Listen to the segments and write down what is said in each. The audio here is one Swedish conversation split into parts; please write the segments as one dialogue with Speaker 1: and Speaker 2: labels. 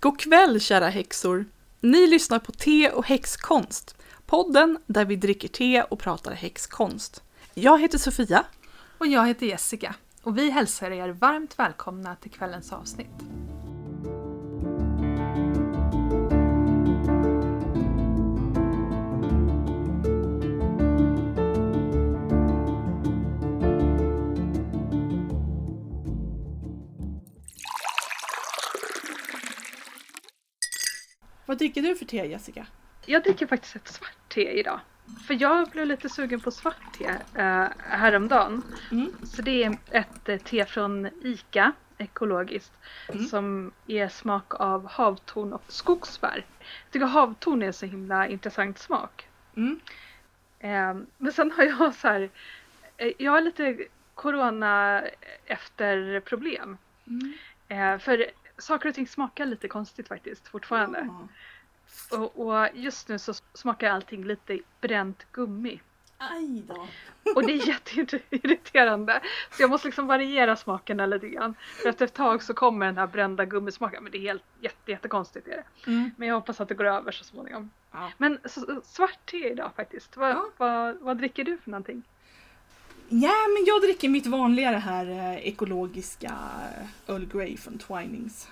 Speaker 1: God kväll kära häxor! Ni lyssnar på Te och häxkonst. Podden där vi dricker te och pratar häxkonst. Jag heter Sofia.
Speaker 2: Och jag heter Jessica. Och vi hälsar er varmt välkomna till kvällens avsnitt.
Speaker 1: Vad dricker du för te Jessica?
Speaker 2: Jag dricker faktiskt ett svart te idag. För jag blev lite sugen på svart te eh, häromdagen.
Speaker 1: Mm.
Speaker 2: Så det är ett eh, te från ICA, ekologiskt,
Speaker 1: Mm.
Speaker 2: som är smak av havtorn och skogsbär. Jag tycker havtorn är så himla intressant smak.
Speaker 1: Mm.
Speaker 2: Eh, men sen har jag så här, eh, jag har lite corona efter problem.
Speaker 1: Mm.
Speaker 2: Eh, för saker och ting smakar lite konstigt faktiskt fortfarande.
Speaker 1: Ah.
Speaker 2: Och, och just nu så smakar allting lite bränt gummi.
Speaker 1: Aj då.
Speaker 2: Och det är jätteirriterande. Så jag måste liksom variera smakerna lite grann. För efter ett tag så kommer den här brända gummismaken. Men det är helt jätte, jättekonstigt. Är det.
Speaker 1: Mm.
Speaker 2: Men jag hoppas att det går över så småningom.
Speaker 1: Ja.
Speaker 2: Men så, svart te idag faktiskt. Vad,
Speaker 1: Ja.
Speaker 2: vad, vad dricker du för någonting?
Speaker 1: Ja, men jag dricker mitt vanliga det här eh, ekologiska eh, Earl Grey från Twinings.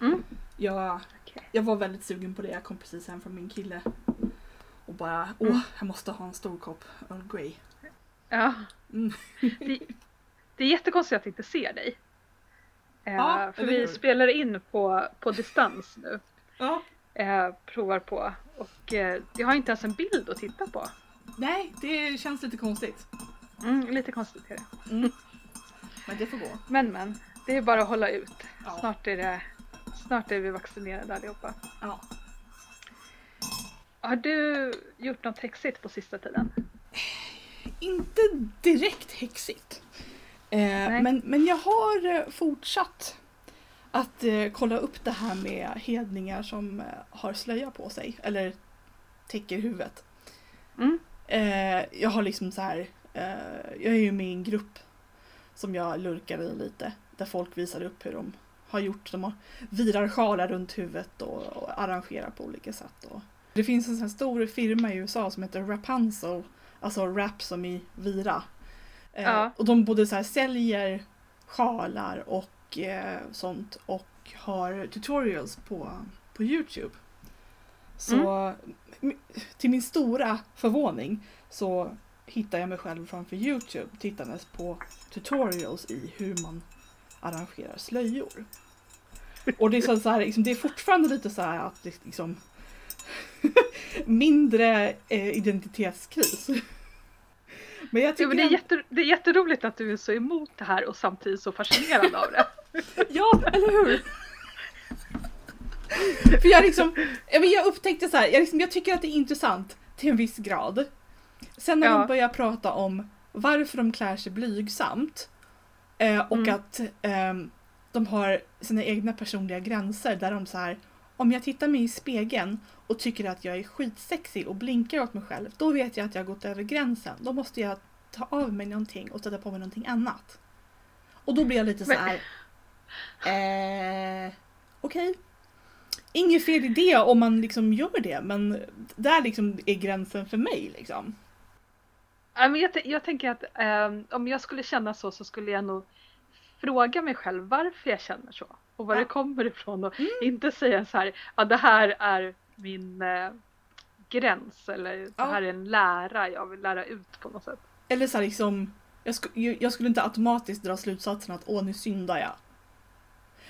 Speaker 2: Mm.
Speaker 1: Jag,
Speaker 2: Okej.
Speaker 1: jag var väldigt sugen på det. Jag kom precis hem från min kille. Och bara, åh,
Speaker 2: Mm.
Speaker 1: jag måste ha en stor kopp Earl Grey.
Speaker 2: Ja.
Speaker 1: Mm.
Speaker 2: Det, det är jättekonstigt att jag inte ser dig. Eh,
Speaker 1: Ja,
Speaker 2: för vi spelar in på, på distans nu.
Speaker 1: Ja.
Speaker 2: Eh, provar på. Och eh, jag har inte ens en bild att titta på.
Speaker 1: Nej, det känns lite konstigt.
Speaker 2: Mm, lite konstigt är det.
Speaker 1: Mm. Men det får gå.
Speaker 2: Men men, det är bara att hålla ut.
Speaker 1: Ja.
Speaker 2: Snart, är det, snart är vi vaccinerade allihopa.
Speaker 1: Ja.
Speaker 2: Har du gjort något häxigt på sista tiden?
Speaker 1: Inte direkt häxigt. Eh, men, men jag har eh, fortsatt att eh, kolla upp det här med hedningar som eh, har slöja på sig. Eller täcker huvudet.
Speaker 2: Mm.
Speaker 1: Eh, jag har liksom så här. Eh, jag är ju med i en grupp som jag lurkar i lite. Där folk visar upp hur de har gjort. De har virar sjalar runt huvudet och, och arrangerar på olika sätt. Och det finns en sån stor firma i USA som heter Rapunzel. Alltså rap som i vira. Eh,
Speaker 2: Ja.
Speaker 1: Och de både så här säljer sjalar och eh, sånt och har tutorials på, på Youtube. Så m- till min stora förvåning så hittar jag mig själv framför Youtube tittandes på tutorials i hur man arrangerar slöjor. Och det är, så här, liksom, det är fortfarande lite så här att liksom mindre eh, identitetskris. Men jag tycker
Speaker 2: men det, är jätte, det är jätteroligt att du är så emot det här och samtidigt så fascinerad av det.
Speaker 1: Ja, eller hur? För jag liksom, jag upptäckte så här, jag, liksom, jag tycker att det är intressant till en viss grad. Sen när
Speaker 2: Ja.
Speaker 1: de börjar prata om varför de klär sig blygsamt eh, och
Speaker 2: Mm.
Speaker 1: att ehm, de har sina egna personliga gränser där de så här om jag tittar mig i spegeln och tycker att jag är skitsexig och blinkar åt mig själv, då vet jag att jag har gått över gränsen. Då måste jag ta av mig någonting och sätta på mig någonting annat. Och då blir jag lite så här. Eh, Okej. Inget fel i det om man liksom gör det, men där liksom är gränsen för mig. Liksom.
Speaker 2: Jag, jag tänker att ehm, om jag skulle känna så så skulle jag nog fråga mig själv varför jag känner så och var
Speaker 1: Ja.
Speaker 2: det kommer ifrån och
Speaker 1: Mm.
Speaker 2: inte säga så här, ja det här är min eh, gräns eller det
Speaker 1: Ja.
Speaker 2: här är en lära jag vill lära ut på något sätt.
Speaker 1: Eller så här liksom, jag, sk- jag skulle inte automatiskt dra slutsatsen att åh nu syndar jag.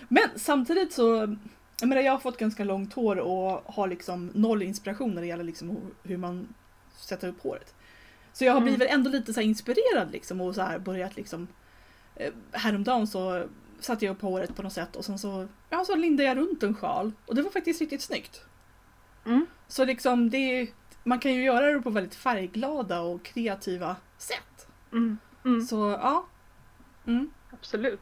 Speaker 1: Men samtidigt så, jag menar jag har fått ganska långt hår och har liksom noll inspiration när det gäller liksom hur- hur man sätter upp håret. Så jag har
Speaker 2: Mm.
Speaker 1: blivit ändå lite så inspirerad liksom och så här börjat liksom eh, Häromdagen så satte jag upp håret på något sätt och sen så, ja, så lindade jag runt en sjal och det var faktiskt riktigt snyggt.
Speaker 2: Mm.
Speaker 1: Så liksom det man kan ju göra det på väldigt färgglada och kreativa sätt.
Speaker 2: Mm. Mm.
Speaker 1: Så ja. Mm.
Speaker 2: Absolut.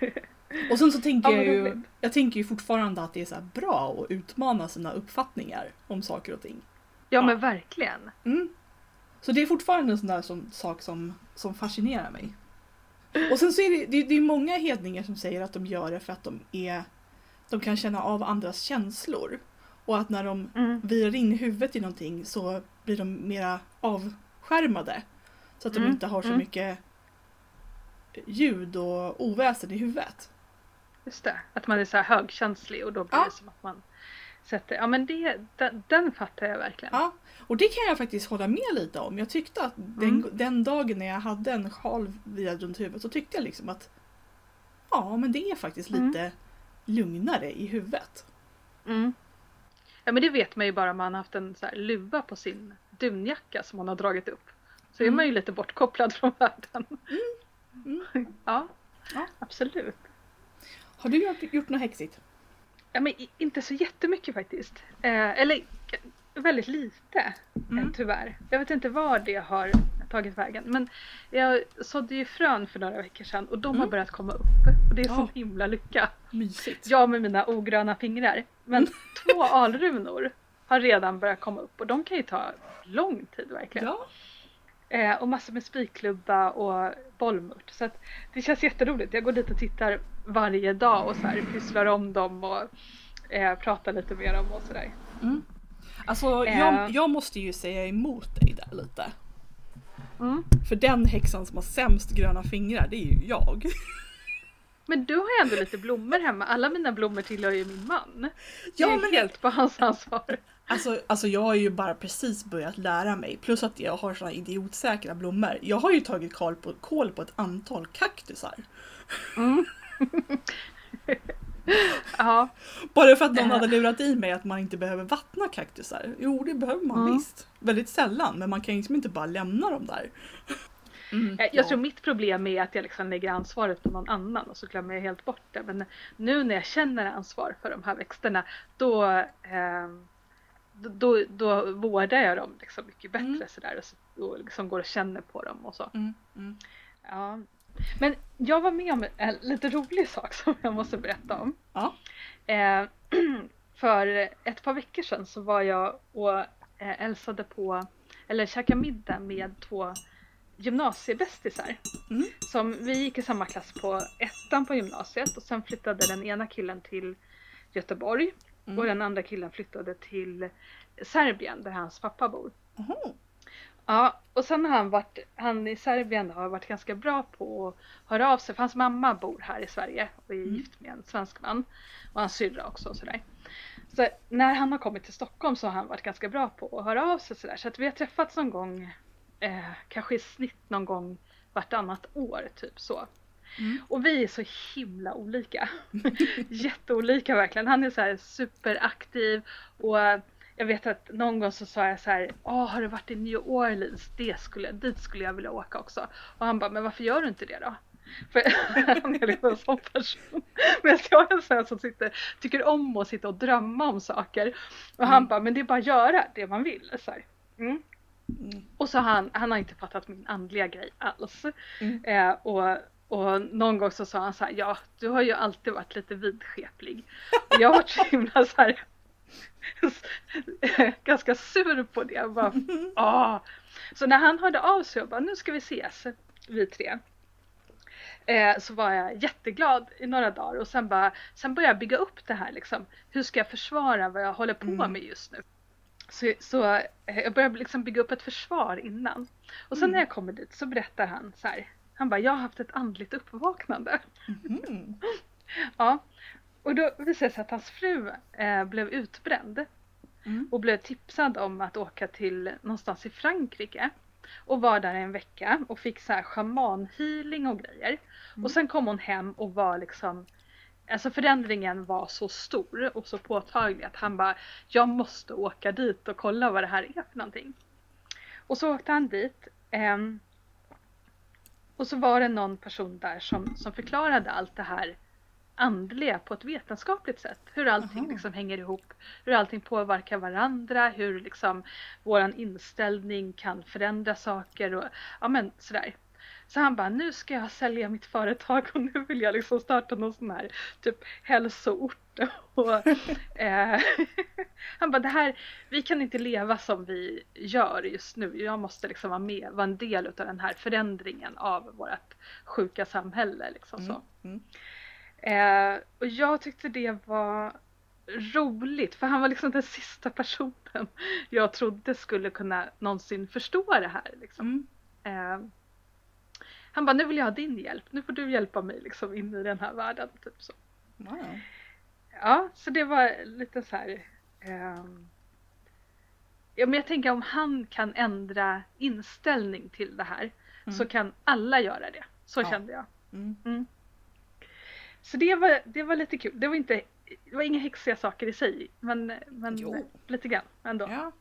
Speaker 1: Och sen så tänker
Speaker 2: Ja,
Speaker 1: jag ju, jag tänker ju fortfarande att det är så bra att utmana sina uppfattningar om saker och ting.
Speaker 2: Ja,
Speaker 1: Ja.
Speaker 2: men verkligen.
Speaker 1: Så det är fortfarande en sån där som, sak som, som fascinerar mig. Och sen så är det, det, det är många hedningar som säger att de gör det för att de är de kan känna av andras känslor. Och att när de
Speaker 2: Mm.
Speaker 1: virar in huvudet i någonting så blir de mera avskärmade. Så att de
Speaker 2: Mm,
Speaker 1: inte har så
Speaker 2: mm.
Speaker 1: mycket ljud och oväsen i huvudet.
Speaker 2: Just det, att man är så här högkänslig och då blir
Speaker 1: Ja.
Speaker 2: det som att man sätter, ja men det, den, den fattar jag verkligen.
Speaker 1: Ja, och det kan jag faktiskt hålla med lite om. Jag tyckte att den,
Speaker 2: Mm.
Speaker 1: den dagen när jag hade en sjal virad runt huvudet så tyckte jag liksom att ja, men det är faktiskt
Speaker 2: Mm.
Speaker 1: lite lugnare i huvudet.
Speaker 2: Mm. Ja men det vet man ju bara om man har haft en så här luva på sin dunjacka som man har dragit upp. Så är
Speaker 1: Mm.
Speaker 2: man ju lite bortkopplad från världen.
Speaker 1: Mm.
Speaker 2: Ja,
Speaker 1: Ja.
Speaker 2: absolut.
Speaker 1: Har du gjort, gjort något häxigt?
Speaker 2: Ja, men inte så jättemycket faktiskt. Eh, eller väldigt lite eh,
Speaker 1: Mm.
Speaker 2: tyvärr. Jag vet inte var det har tagit vägen. Men jag sådde ju frön för några veckor sedan och de har
Speaker 1: Mm.
Speaker 2: börjat komma upp. Och det är
Speaker 1: Ja.
Speaker 2: sån himla lycka.
Speaker 1: Mysigt.
Speaker 2: Jag med mina ogröna fingrar. Men två alrunor har redan börjat komma upp och de kan ju ta lång tid verkligen.
Speaker 1: Ja.
Speaker 2: Eh, och massor med spikklubba och bollmört. Så att det känns jätteroligt. Jag går dit och tittar varje dag och så här pysslar om dem och eh, pratar lite med dem och sådär.
Speaker 1: Mm. Alltså
Speaker 2: Eh.
Speaker 1: jag, jag måste ju säga emot dig där lite.
Speaker 2: Mm.
Speaker 1: För den häxan som har sämst gröna fingrar det är ju jag.
Speaker 2: Men du har ju ändå lite blommor hemma. Alla mina blommor tillhör ju min man.
Speaker 1: Ja,
Speaker 2: det är
Speaker 1: men-
Speaker 2: helt på hans ansvar.
Speaker 1: Alltså, alltså jag har ju bara precis börjat lära mig. Plus att jag har såna idiotsäkra blommor. Jag har ju tagit koll på, koll på ett antal kaktusar.
Speaker 2: Mm. ja,
Speaker 1: Bara för att någon
Speaker 2: Eh.
Speaker 1: hade lurat i mig att man inte behöver vattna kaktusar. Jo det behöver man
Speaker 2: Mm.
Speaker 1: visst. Väldigt sällan men man kan liksom inte bara lämna dem där. Mm,
Speaker 2: Eh, Jag
Speaker 1: ja.
Speaker 2: tror mitt problem är att jag liksom lägger ansvaret på någon annan och så glömmer jag helt bort det. Men nu när jag känner ansvar för de här växterna då, eh, då, då, då vårdar jag dem liksom mycket bättre
Speaker 1: Mm.
Speaker 2: sådär och, så, och liksom går och känner på dem och så.
Speaker 1: Mm, mm.
Speaker 2: Ja. Men jag var med om en lite rolig sak som jag måste berätta om.
Speaker 1: Ja.
Speaker 2: Eh, för ett par veckor sedan så var jag och eh, hälsade på, eller käkade middag med två gymnasiebästisar.
Speaker 1: Mm.
Speaker 2: Som, vi gick i samma klass på ettan på gymnasiet och sen flyttade den ena killen till Göteborg
Speaker 1: Mm.
Speaker 2: och den andra killen flyttade till Serbien där hans pappa bor.
Speaker 1: Oho.
Speaker 2: Ja, och sen har han varit, han i Serbien har varit ganska bra på att höra av sig, för hans mamma bor här i Sverige och är
Speaker 1: Mm.
Speaker 2: gift med en svensk man. Och hans syrra också och sådär. Så när han har kommit till Stockholm så har han varit ganska bra på att höra av sig sådär. Så att vi har träffats någon gång, eh, kanske i snitt någon gång vartannat år, typ så.
Speaker 1: Mm.
Speaker 2: Och vi är så himla olika. Jätteolika verkligen. Han är så superaktiv och jag vet att någon gång så sa jag så här, Åh, har du varit i New Orleans? Det skulle, dit skulle jag vilja åka också. Och han bara, men varför gör du inte det då? För han är liksom en sån person. Men jag är en sån som sitter, tycker om att sitta och drömma om saker. Och han
Speaker 1: Mm.
Speaker 2: bara, men det är bara att göra det man vill. Så. Mm.
Speaker 1: Mm.
Speaker 2: Och så han, han har inte fattat min andliga grej alls.
Speaker 1: Mm.
Speaker 2: Eh, och, och någon gång så sa han så här, ja du har ju alltid varit lite vidskeplig. Och jag har varit så himla så här, ganska sur på det. Jag Bara, ah. Så när han hörde av sig och bara, nu ska vi ses, vi tre. Eh, så var jag jätteglad i några dagar och sen, bara, sen började jag bygga upp det här liksom. Hur ska jag försvara vad jag håller på
Speaker 1: Mm.
Speaker 2: med just nu? Så, så eh, jag började liksom bygga upp ett försvar innan. Och sen
Speaker 1: Mm.
Speaker 2: när jag kommer dit så berättar han så här. Han bara, jag har haft ett andligt uppvaknande.
Speaker 1: Mhm.
Speaker 2: Ja. Och då visade det sig att hans fru eh, blev utbränd
Speaker 1: Mm.
Speaker 2: och blev tipsad om att åka till någonstans i Frankrike och var där en vecka och fick så här shamanhealing och grejer.
Speaker 1: Mm.
Speaker 2: Och sen kom hon hem och var liksom Alltså förändringen var så stor och så påtaglig att han bara Jag måste åka dit och kolla vad det här är för någonting. Och så åkte han dit. ehm, och så var det någon person där som, som förklarade allt det här andliga på ett vetenskapligt sätt. Hur allting
Speaker 1: Aha.
Speaker 2: liksom hänger ihop, hur allting påverkar varandra, hur liksom våran inställning kan förändra saker och ja men sådär. Så han bara, nu ska jag sälja mitt företag och nu vill jag liksom starta någon sån här typ hälsoort. Och, eh, han bara, det här, vi kan inte leva som vi gör just nu. Jag måste liksom vara med, vara en del av den här förändringen av vårt sjuka samhälle. Liksom så.
Speaker 1: Mm. Mm.
Speaker 2: Eh, och jag tyckte det var roligt för han var liksom den sista personen jag trodde skulle kunna någonsin förstå det här. Liksom.
Speaker 1: Mm.
Speaker 2: Eh, han bara, nu vill jag ha din hjälp, nu får du hjälpa mig liksom in i den här världen. Typ så.
Speaker 1: Wow.
Speaker 2: Ja, så det var lite så här. ehm, ja, men jag tänker om han kan ändra inställning till det här
Speaker 1: Mm.
Speaker 2: så kan alla göra det. Så
Speaker 1: Ja.
Speaker 2: kände jag.
Speaker 1: Mm.
Speaker 2: Så det var, det var lite kul. Det var, inte, det var inga häxiga saker i sig, men, men
Speaker 1: Jo.
Speaker 2: lite grann ändå.
Speaker 1: Ja.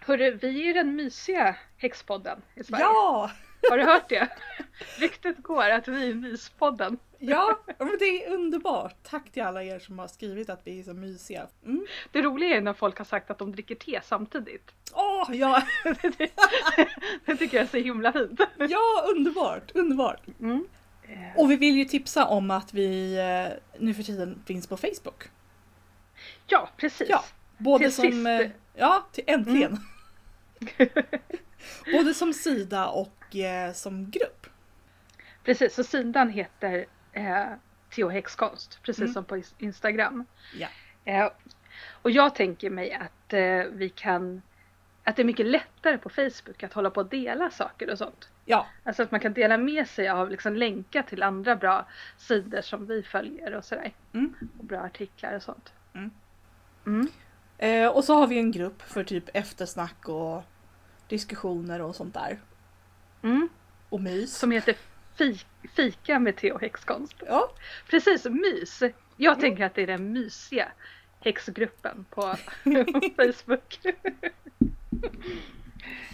Speaker 2: Hörru, vi är ju den mysiga häxpodden i Sverige.
Speaker 1: ja!
Speaker 2: Har du hört det? Ryktet går att vi är myspodden.
Speaker 1: Ja, men det är underbart. Tack till alla er som har skrivit att vi är så mysiga. Mm.
Speaker 2: Det roliga är när folk har sagt att de dricker te samtidigt.
Speaker 1: Åh, ja,
Speaker 2: det tycker jag är så himla fint.
Speaker 1: ja, underbart, underbart.
Speaker 2: Mm.
Speaker 1: Och vi vill ju tipsa om att vi eh, nu för tiden finns på Facebook.
Speaker 2: Ja, precis.
Speaker 1: Ja, både
Speaker 2: Till
Speaker 1: som...
Speaker 2: sist. Mm.
Speaker 1: eh, Ja, till äntligen. både som sida och eh, som grupp.
Speaker 2: Precis, så sidan heter eh, TH Häxkonst, precis
Speaker 1: Mm.
Speaker 2: som på Instagram.
Speaker 1: Ja.
Speaker 2: Eh, och jag tänker mig att eh, vi kan att det är mycket lättare på Facebook att hålla på och dela saker och sånt.
Speaker 1: Ja,
Speaker 2: Alltså att man kan dela med sig av liksom länkar till andra bra sidor som vi följer och sådär.
Speaker 1: Mm.
Speaker 2: Och bra artiklar och sånt.
Speaker 1: Mm.
Speaker 2: Mm.
Speaker 1: eh, och så har vi en grupp för typ eftersnack och diskussioner och sånt där.
Speaker 2: Mm.
Speaker 1: Och mys.
Speaker 2: Som heter Fi- Fika med te och häxkonst.
Speaker 1: Ja,
Speaker 2: Precis, mys. Jag tänker att det är den mysiga häxgruppen på Facebook.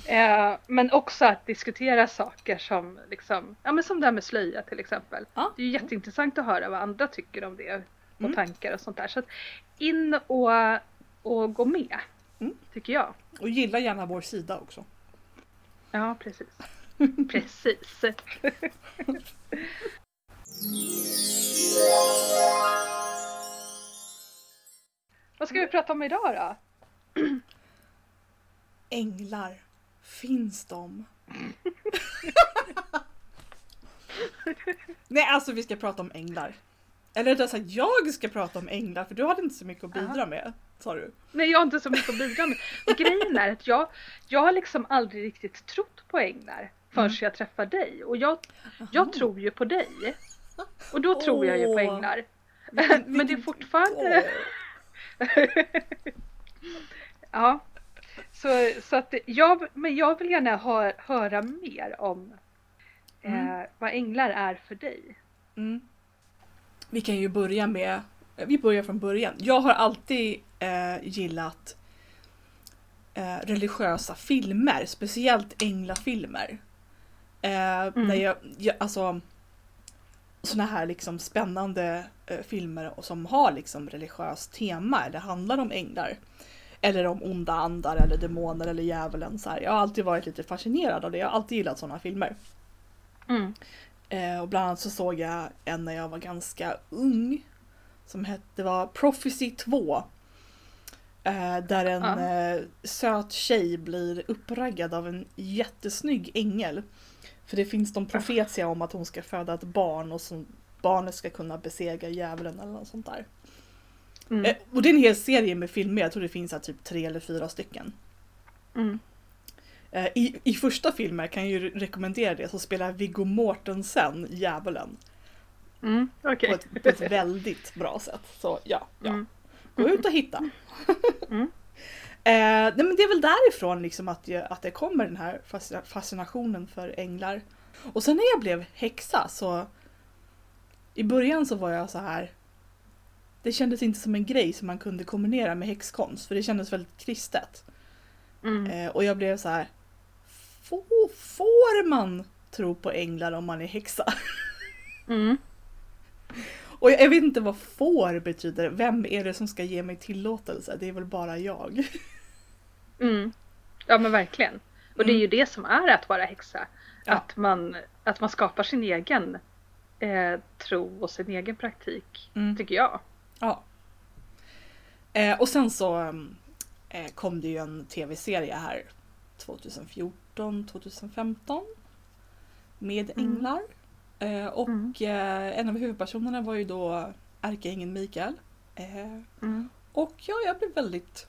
Speaker 2: Eh, men också att diskutera saker som, liksom, ja, men som det här med slöja till exempel.
Speaker 1: Ja.
Speaker 2: Det är ju jätteintressant att höra vad andra tycker om det och
Speaker 1: Mm.
Speaker 2: tankar och sånt där. Så att in och, och gå med,
Speaker 1: Mm.
Speaker 2: tycker jag.
Speaker 1: och gilla gärna vår sida också.
Speaker 2: Ja, precis. precis. Vad ska vi prata om idag då?
Speaker 1: Änglar, finns de? Nej, alltså vi ska prata om änglar. Eller rättare sagt, jag ska prata om änglar för du hade inte så mycket att bidra med, sa du.
Speaker 2: Nej, jag har inte så mycket att bidra med. Och grejen är att jag, jag har liksom aldrig riktigt trott på änglar förrän
Speaker 1: Mm.
Speaker 2: jag träffar dig. Och jag, jag tror ju på dig. Och då tror jag ju på änglar. Men det är fortfarande... ja. Så, så att jag, men jag vill gärna hö, höra mer om eh,
Speaker 1: Mm.
Speaker 2: vad änglar är för dig.
Speaker 1: Mm. Vi kan ju börja med, vi börjar från början. Jag har alltid eh, gillat eh, religiösa filmer, speciellt änglafilmer. Eh, Där jag, jag, alltså såna här liksom spännande eh, filmer och som har liksom religiöst tema eller handlar om änglar. Eller om onda andar eller demoner eller djävulen. Så här. Jag har alltid varit lite fascinerad av det. Jag har alltid gillat sådana filmer.
Speaker 2: Mm.
Speaker 1: Eh, och bland annat så såg jag en när jag var ganska ung. Som hette var Prophecy 2. Eh, där en eh, söt tjej blir uppraggad av en jättesnygg ängel. För det finns de profetia om att hon ska föda ett barn och så barnet ska kunna besegra djävulen eller något sånt där.
Speaker 2: Mm.
Speaker 1: Eh, och det är en hel serie med filmer, jag tror det finns här typ tre eller fyra stycken.
Speaker 2: Mm.
Speaker 1: Eh, I, I första filmen kan jag ju rekommendera det, så spelar Viggo Mortensen djävulen.
Speaker 2: Mm. Okej.
Speaker 1: på, ett, på ett väldigt bra sätt. Så ja, ja.
Speaker 2: Mm.
Speaker 1: gå ut och hitta.
Speaker 2: Mm.
Speaker 1: Eh, nej men det är väl därifrån liksom att, jag, att det kommer den här fascina- fascinationen för änglar. Och sen när jag blev häxa så i början så var jag så här. Det kändes inte som en grej som man kunde kombinera med häxkonst för det kändes väldigt kristet.
Speaker 2: Mm.
Speaker 1: Eh, och jag blev så här. Får, får man tro på änglar om man är häxa?
Speaker 2: Mm.
Speaker 1: Och jag, jag vet inte vad får betyder. Vem är det som ska ge mig tillåtelse? Det är väl bara jag.
Speaker 2: Mm. Ja men verkligen. Och det är ju det som är att vara häxa.
Speaker 1: Ja.
Speaker 2: Att, man, att man skapar sin egen eh, tro och sin egen praktik.
Speaker 1: Mm.
Speaker 2: Tycker jag.
Speaker 1: Ja. Eh, och sen så eh, kom det ju en tv-serie här 2014, 2015. Med
Speaker 2: Mm.
Speaker 1: änglar. Eh, och
Speaker 2: Mm.
Speaker 1: eh, en av huvudpersonerna var ju då ärkeängeln Mikael. Eh,
Speaker 2: Mm.
Speaker 1: och ja, jag blev väldigt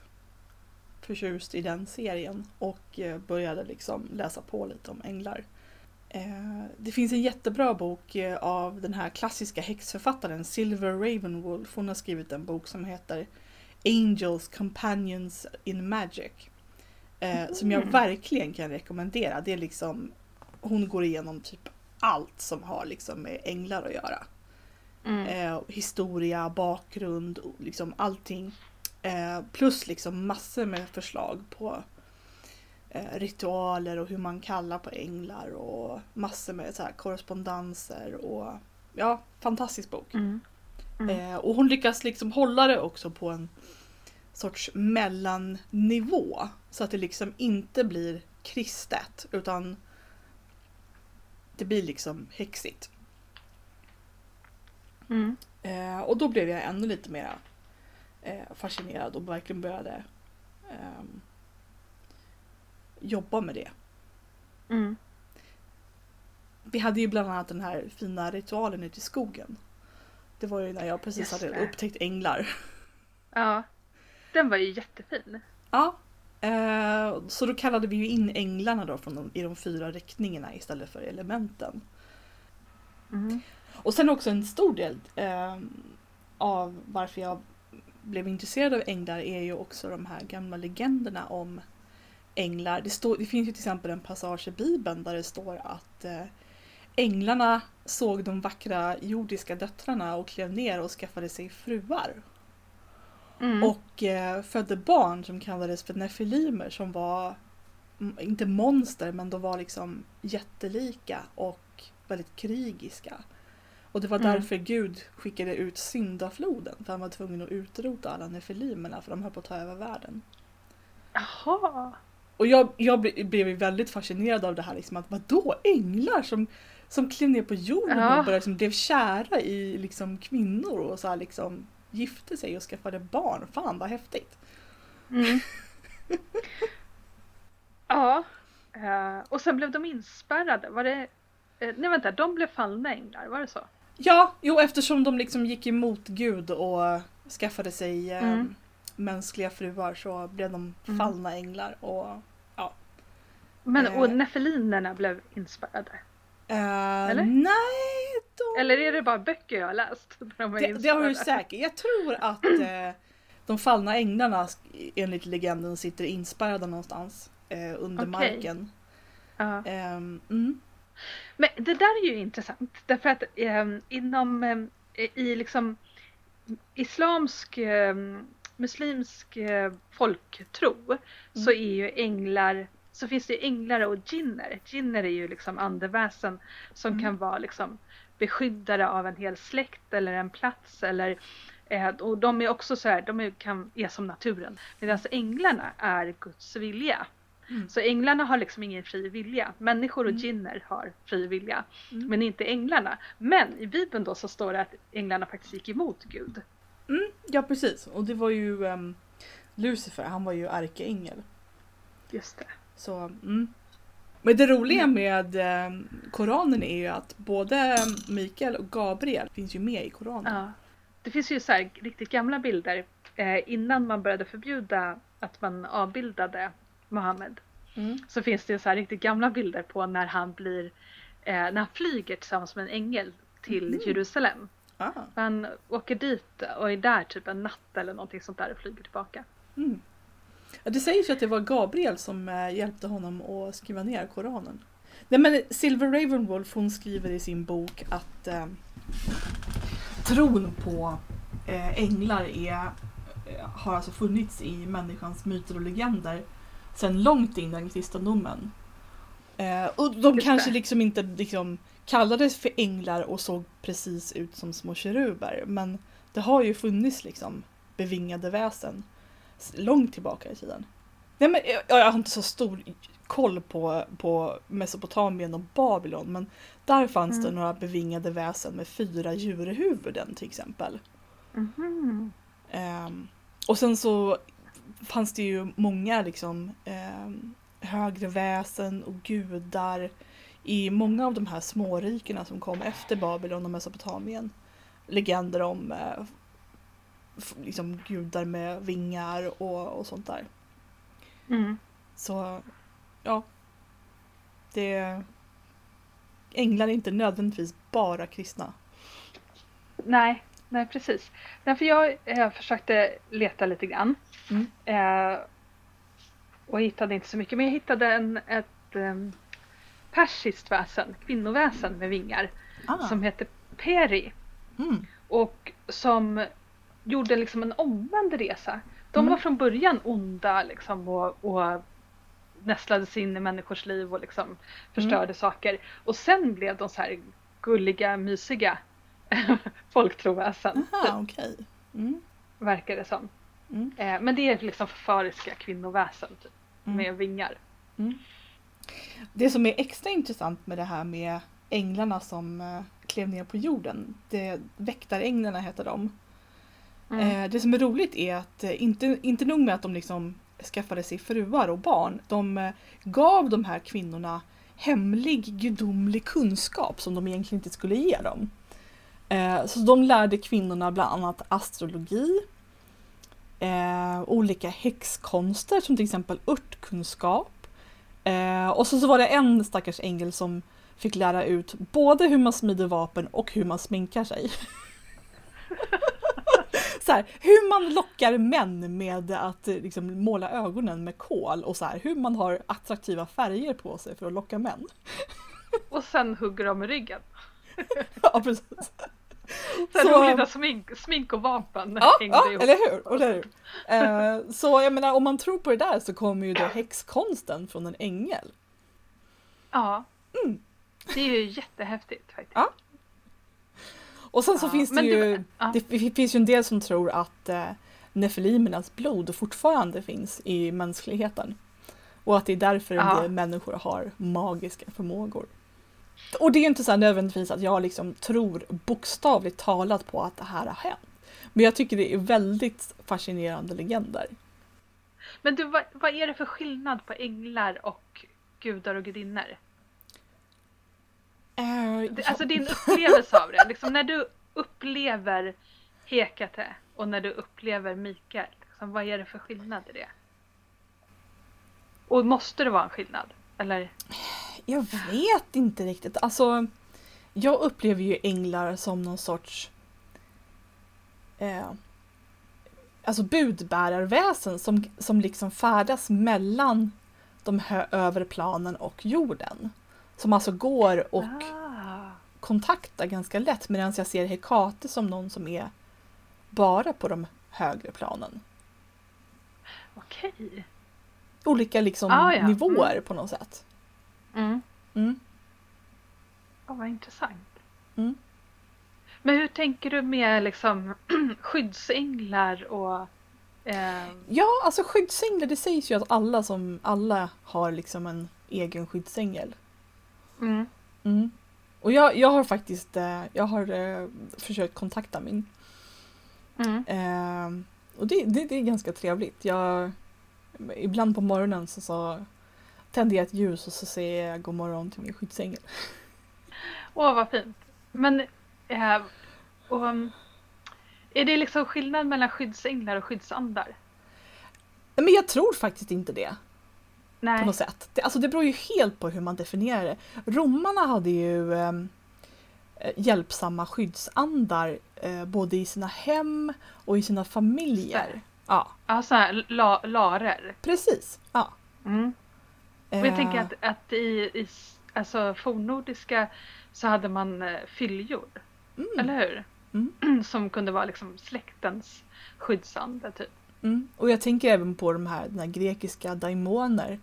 Speaker 1: förtjust i den serien och eh, började liksom läsa på lite om änglar. Eh, det finns en jättebra bok eh, av den här klassiska häxförfattaren Silver Ravenwolf. Hon har skrivit en bok som heter Angels Companions in Magic. Eh, Som jag
Speaker 2: Mm.
Speaker 1: verkligen kan rekommendera. Det är liksom, hon går igenom typ allt som har liksom med änglar att göra.
Speaker 2: Mm.
Speaker 1: Historia, bakgrund, liksom allting. Plus liksom massor med förslag på ritualer och hur man kallar på änglar och massor med så här korrespondenser och ja, fantastisk bok.
Speaker 2: Mm. Mm.
Speaker 1: Eh, och hon lyckas liksom hålla det också på en sorts mellannivå. Så att det liksom inte blir kristet utan det blir liksom häxigt.
Speaker 2: Mm.
Speaker 1: Eh, och då blev jag ännu lite mer eh, fascinerad och verkligen började ehm, jobba med det.
Speaker 2: Mm.
Speaker 1: Vi hade ju bland annat den här fina ritualen ute i skogen. Det var ju när jag precis
Speaker 2: Just
Speaker 1: hade
Speaker 2: det.
Speaker 1: upptäckt änglar.
Speaker 2: Ja. Den var ju jättefin.
Speaker 1: Ja, eh, så då kallade vi ju in änglarna då från de, i de fyra riktningarna istället för elementen.
Speaker 2: Mm.
Speaker 1: Och sen också en stor del eh, av varför jag blev intresserad av änglar är ju också de här gamla legenderna om änglar. Det, står, det finns ju till exempel en passage i Bibeln där det står att eh, änglarna såg de vackra jordiska döttrarna och klev ner och skaffade sig fruar.
Speaker 2: Mm.
Speaker 1: Och eh, födde barn som kallades för nefilimer som var, mm, inte monster, men de var liksom jättelika och väldigt krigiska. Och det var
Speaker 2: Mm.
Speaker 1: därför Gud skickade ut syndafloden, för han var tvungen att utrota alla nefilimerna för de höll på att ta över världen.
Speaker 2: Jaha.
Speaker 1: Och jag, jag ble- blev väldigt fascinerad av det här, liksom, att vadå änglar som, som klev ner på jorden
Speaker 2: Ja.
Speaker 1: och bara liksom blev kära i liksom, kvinnor och så här, liksom, gifte sig och skaffade barn. Fan vad häftigt!
Speaker 2: Mm. ja. Eh, och sen blev de inspärrade. Var det... Eh, nej vänta, de blev fallna änglar, var det så?
Speaker 1: Ja, jo eftersom de liksom gick emot Gud och skaffade sig
Speaker 2: Mm.
Speaker 1: Mänskliga fruar så blev de
Speaker 2: Mm.
Speaker 1: fallna änglar. Och,
Speaker 2: Men
Speaker 1: Eh.
Speaker 2: och nefelinerna blev inspärrade?
Speaker 1: eh,
Speaker 2: Eller?
Speaker 1: Nej, de,
Speaker 2: Eller är det bara böcker jag har läst? de
Speaker 1: det, det har du säkert. Jag tror att eh, de fallna änglarna enligt legenden sitter inspärrade någonstans eh, under
Speaker 2: Okej.
Speaker 1: marken.
Speaker 2: Ja.
Speaker 1: Ehm, mm.
Speaker 2: Men det där är ju intressant därför att eh, inom eh, i liksom islamsk eh, muslimsk eh, folktro så
Speaker 1: Mm.
Speaker 2: är ju änglar så finns det ju änglar och jinner. Jinner är ju liksom andeväsen som
Speaker 1: Mm.
Speaker 2: kan vara liksom beskyddare av en hel släkt eller en plats eller eh, och de är också så här, de är, kan, är som naturen. Medan änglarna är Guds vilja.
Speaker 1: Mm.
Speaker 2: Så änglarna har liksom ingen fri vilja. Människor och
Speaker 1: Mm.
Speaker 2: jinner har fri vilja.
Speaker 1: Mm.
Speaker 2: Men inte änglarna. Men i Bibeln då så står det att änglarna faktiskt gick emot Gud.
Speaker 1: Mm, ja precis, och det var ju um, Lucifer, han var ju ärkeängel.
Speaker 2: Just det.
Speaker 1: Så, mm. Men det roliga med eh, Koranen är ju att både Mikael och Gabriel finns ju med i Koranen.
Speaker 2: Ja. Det finns ju så här riktigt gamla bilder eh, innan man började förbjuda att man avbildade Mohammed.
Speaker 1: Mm.
Speaker 2: Så finns det så här riktigt gamla bilder på när han blir eh, när han flyger tillsammans med en ängel till
Speaker 1: Mhm.
Speaker 2: Jerusalem.
Speaker 1: Ah,
Speaker 2: Han åker dit och är där typ en natt eller någonting sånt där och flyger tillbaka.
Speaker 1: mm. Det sägs ju att det var Gabriel som eh, hjälpte honom att skriva ner Koranen. Nej men Silver Ravenwolf hon skriver i sin bok att eh, tron på eh, änglar är, eh, har alltså funnits i människans myter och legender sedan långt innan kristendomen. Eh, och de
Speaker 2: Just
Speaker 1: kanske
Speaker 2: det.
Speaker 1: liksom inte liksom kallades för änglar och såg precis ut som små keruber men det har ju funnits liksom bevingade väsen långt tillbaka i tiden. Nej, men jag, jag har inte så stor koll på, på Mesopotamien och Babylon men där fanns det
Speaker 2: Mm.
Speaker 1: några bevingade väsen med fyra djurhuvuden till exempel.
Speaker 2: Mhm.
Speaker 1: Ehm, och sen så fanns det ju många liksom ehm, högre väsen och gudar i många av de här smårikena som kom efter Babylon och Mesopotamien legender om eh, liksom gudar med vingar och, och sånt där.
Speaker 2: Mm.
Speaker 1: Så ja, det Änglar är inte nödvändigtvis bara kristna.
Speaker 2: Nej, nej precis. Därför jag eh, försökte leta lite grann.
Speaker 1: Mm.
Speaker 2: Eh, och hittade inte så mycket. Men jag hittade en, ett eh, persiskt väsen, kvinnoväsen med vingar.
Speaker 1: Ah.
Speaker 2: Som heter Peri.
Speaker 1: Mm.
Speaker 2: Och som gjorde liksom en omvänd resa. De
Speaker 1: Mm.
Speaker 2: var från början onda liksom och, och nästlade sig in i människors liv och liksom förstörde
Speaker 1: Mm.
Speaker 2: saker. Och sen blev de så här gulliga, mysiga folktroväsen.
Speaker 1: Aha, okej. Mm.
Speaker 2: Verkar det som.
Speaker 1: Mm.
Speaker 2: Eh, men det är liksom förföriska kvinnoväsen typ,
Speaker 1: Mm.
Speaker 2: med vingar.
Speaker 1: Det som är extra intressant med det här med änglarna som eh, klev ner på jorden, det, väktaränglarna heter de.
Speaker 2: Mm.
Speaker 1: Eh, det som är roligt är att eh, inte, inte nog med att de liksom skaffade sig fruar och barn, de gav de här kvinnorna hemlig gudomlig kunskap som de egentligen inte skulle ge dem. Så de lärde kvinnorna bland annat astrologi, olika häxkonster som till exempel örtkunskap. Eh, och så, så var det en stackars ängel som fick lära ut både hur man smider vapen och hur man sminkar sig. så här, hur man lockar män med att eh, liksom, måla ögonen med kol och så här, hur man har attraktiva färger på sig för att locka män.
Speaker 2: Och sen hugger de ryggen.
Speaker 1: ja, precis.
Speaker 2: Så, att smink, smink och vapen
Speaker 1: Ja,
Speaker 2: hängde
Speaker 1: ja
Speaker 2: ihop.
Speaker 1: eller hur? Eller hur? Eh, så jag menar, om man tror på det där så kommer ju då häxkonsten från en ängel.
Speaker 2: Ja.
Speaker 1: Mm.
Speaker 2: Det är ju jättehäftigt faktiskt.
Speaker 1: Ja. Och sen så
Speaker 2: Ja,
Speaker 1: finns det ju,
Speaker 2: du- ja.
Speaker 1: det finns ju en del som tror att eh, Nefilimernas blod fortfarande finns i mänskligheten. Och att det är därför
Speaker 2: Ja.
Speaker 1: människor har magiska förmågor. Och det är inte så nödvändigtvis att jag liksom tror bokstavligt talat på att det här har hänt. Men jag tycker det är väldigt fascinerande legender.
Speaker 2: Men du, vad, vad är det för skillnad på änglar och gudar och gudinnor?
Speaker 1: Eh,
Speaker 2: Det- Alltså din upplevelse av det. Liksom när du upplever Hekate och när du upplever Mikael. Liksom, vad är det för skillnad i det? Och måste det vara en skillnad? Eller?
Speaker 1: Jag vet inte riktigt. Alltså, jag upplever ju änglar som någon sorts eh, alltså budbärarväsen som, som liksom färdas mellan de hö- övre planen och jorden. Som alltså går och
Speaker 2: Ah,
Speaker 1: kontaktar ganska lätt medan jag ser Hekate som någon som är bara på de högre planen.
Speaker 2: Okej.
Speaker 1: Olika liksom
Speaker 2: Ah, ja.
Speaker 1: nivåer på något sätt.
Speaker 2: Mm.
Speaker 1: Mm.
Speaker 2: Ja, vad intressant.
Speaker 1: Mm.
Speaker 2: Men hur tänker du med liksom skyddsänglar och eh,
Speaker 1: Ja, alltså skyddsänglar, det sägs ju att alla som alla har liksom en egen skyddsängel.
Speaker 2: mm,
Speaker 1: Mm. Och jag, jag har faktiskt eh, jag har eh, försökt kontakta min.
Speaker 2: mm.
Speaker 1: Eh, och det, det, det är ganska trevligt. Jag, ibland på morgonen så, så tänder jag ett ljus och så säger jag god morgon till min skyddsängel.
Speaker 2: Åh, vad fint. Men eh, och, um, är det liksom skillnad mellan skyddsänglar och skyddsandar?
Speaker 1: Men jag tror faktiskt inte det. på
Speaker 2: Nej.
Speaker 1: något sätt. Det, alltså det beror ju helt på hur man definierar det. Romarna hade ju ehm, eh, hjälpsamma skyddsandar eh, både i sina hem och i sina familjer. Ja,
Speaker 2: Ja, så här la, larer.
Speaker 1: precis. Ja.
Speaker 2: Mm. Och jag
Speaker 1: Eh,
Speaker 2: tänker att, att i, i alltså, fornnordiska så hade man eh, fylljord.
Speaker 1: mm,
Speaker 2: Eller hur?
Speaker 1: Mm.
Speaker 2: Som kunde vara liksom släktens skyddsande typ.
Speaker 1: mm. Och jag tänker även på de här, här grekiska daimoner.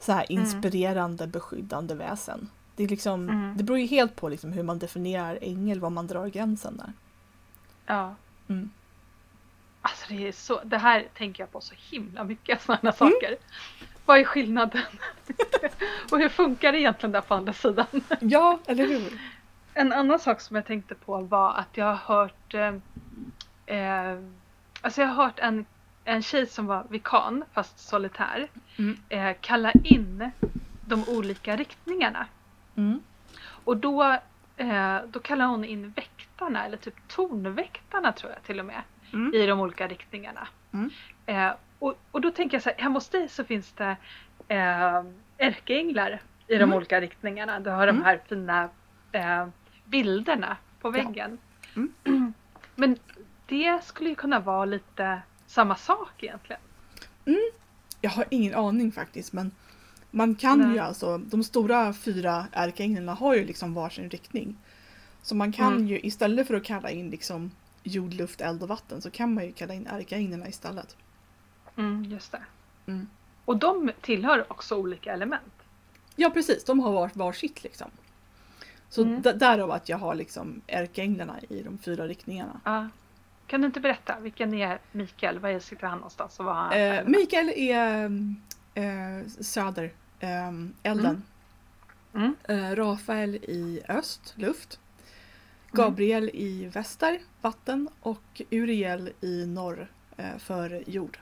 Speaker 1: Så här
Speaker 2: Mm.
Speaker 1: inspirerande, beskyddande väsen. Det, är liksom,
Speaker 2: Mm.
Speaker 1: det beror ju helt på liksom hur man definierar ängel, var man drar gränsen där.
Speaker 2: Ja.
Speaker 1: Mm.
Speaker 2: Alltså det är så, det här tänker jag på så himla mycket sådana saker. Vad är skillnaden? och hur funkar det egentligen där på andra sidan?
Speaker 1: Ja, eller hur?
Speaker 2: En annan sak som jag tänkte på var att jag har hört eh, eh, Alltså jag har hört en, en tjej som var vikan, fast solitär,
Speaker 1: Mm.
Speaker 2: eh, kalla in de olika riktningarna
Speaker 1: Mm.
Speaker 2: Och då, eh, då kallar hon in väktarna, eller typ tornväktarna tror jag till och med,
Speaker 1: Mm.
Speaker 2: i de olika riktningarna.
Speaker 1: Mm.
Speaker 2: Eh, och, och då tänker jag så här, hemma hos dig så finns det eh, ärkeänglar i de
Speaker 1: Mm.
Speaker 2: olika riktningarna. Du har de
Speaker 1: Mm.
Speaker 2: här fina eh, bilderna på väggen.
Speaker 1: Mm.
Speaker 2: Men det skulle ju kunna vara lite samma sak egentligen.
Speaker 1: Jag har ingen aning faktiskt men man kan
Speaker 2: Nej.
Speaker 1: ju alltså, de stora fyra ärkeänglarna har ju liksom varsin riktning. Så man kan
Speaker 2: Mm.
Speaker 1: ju istället för att kalla in liksom jord, luft, eld och vatten så kan man ju kalla in ärkeänglarna istället.
Speaker 2: Mm, just det.
Speaker 1: Mm.
Speaker 2: Och de tillhör också olika element.
Speaker 1: Ja precis, de har var, var sitt liksom. Så
Speaker 2: Mm.
Speaker 1: därav att jag har liksom ärkeänglarna i de fyra riktningarna.
Speaker 2: Ja. Kan du inte berätta, vilken är Mikael? Var sitter han någonstans? Och vad
Speaker 1: Eh? Mikael är eh, söder, eh, elden.
Speaker 2: Mm.
Speaker 1: Eh, Rafael i öst, luft. Gabriel i väster, vatten. Och Uriel i norr, eh, för jord.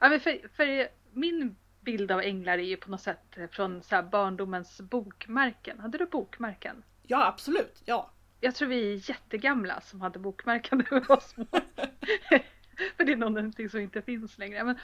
Speaker 2: Ja, för, för min bild av änglar är ju på något sätt från så barndomens bokmärken. Hade du bokmärken?
Speaker 1: Ja absolut, ja.
Speaker 2: Jag tror vi är jättegamla som hade bokmärken när vi var små. för det är någonting som inte finns längre. Men,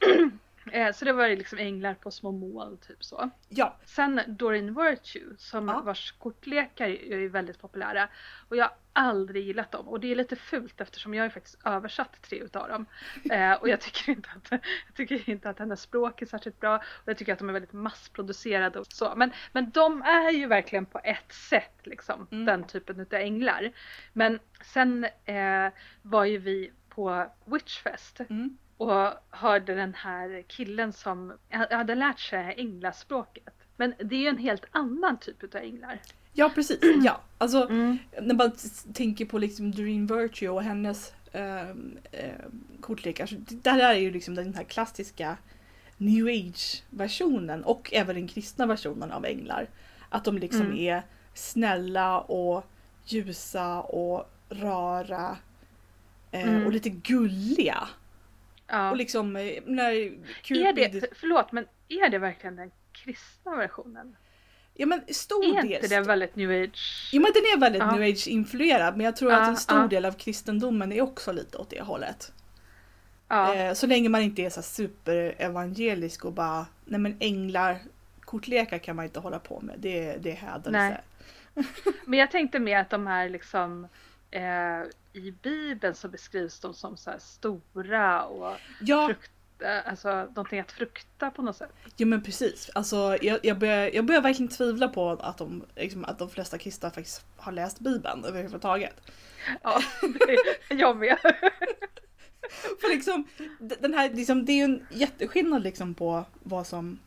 Speaker 2: eh, så det var liksom änglar på små moln, typ så.
Speaker 1: Ja,
Speaker 2: Sen Doreen Virtue som
Speaker 1: Ja.
Speaker 2: vars kortlekar är väldigt populära. Och jag har aldrig gillat dem. Och det är lite fult eftersom jag har faktiskt översatt tre utav dem. Eh, och jag tycker, inte att, jag tycker inte att hennes språk är särskilt bra. Och jag tycker att de är väldigt massproducerade och så. Men, men de är ju verkligen på ett sätt liksom
Speaker 1: Mm.
Speaker 2: den typen utav änglar. Men sen eh, var ju vi på Witchfest
Speaker 1: mm.
Speaker 2: Och hörde den här killen som hade lärt sig änglaspråket. Men det är ju en helt annan typ utav änglar.
Speaker 1: ja precis. Ja. Alltså,
Speaker 2: Mm.
Speaker 1: när man tänker på liksom Doreen Virtue och hennes eh, eh, kortlekar. Så det där är ju liksom den här klassiska new age-versionen och även den kristna versionen av änglar. Att de liksom
Speaker 2: Mm.
Speaker 1: är snälla och ljusa och rara. Eh,
Speaker 2: Mm.
Speaker 1: Och lite gulliga.
Speaker 2: Ja.
Speaker 1: Och liksom eh, när
Speaker 2: Är
Speaker 1: Cupid...
Speaker 2: det, för- förlåt, men är det verkligen den kristna versionen?
Speaker 1: Ja men stor
Speaker 2: Är
Speaker 1: del.
Speaker 2: inte det väldigt new age?
Speaker 1: Jo men den är väldigt
Speaker 2: Ja.
Speaker 1: new age-influerad men jag tror
Speaker 2: Ja,
Speaker 1: att en stor
Speaker 2: ja.
Speaker 1: del av kristendomen är också lite åt det hållet.
Speaker 2: Ja.
Speaker 1: Eh, så länge man inte är så superevangelisk och bara, nej men änglar, kortlekar kan man inte hålla på med. Det, det är hädelse.
Speaker 2: Men jag tänkte mer att de här liksom eh, i bibeln så beskrivs de som så stora och
Speaker 1: Ja,
Speaker 2: frukta, alltså någonting att frukta på något sätt.
Speaker 1: jo men precis. Alltså, jag, jag, börjar, jag börjar verkligen tvivla på att de, liksom, att de flesta kristna faktiskt har läst bibeln överhuvudtaget.
Speaker 2: Ja, det, jag med.
Speaker 1: För liksom, den här, liksom, det är ju en jätteskillnad liksom på vad som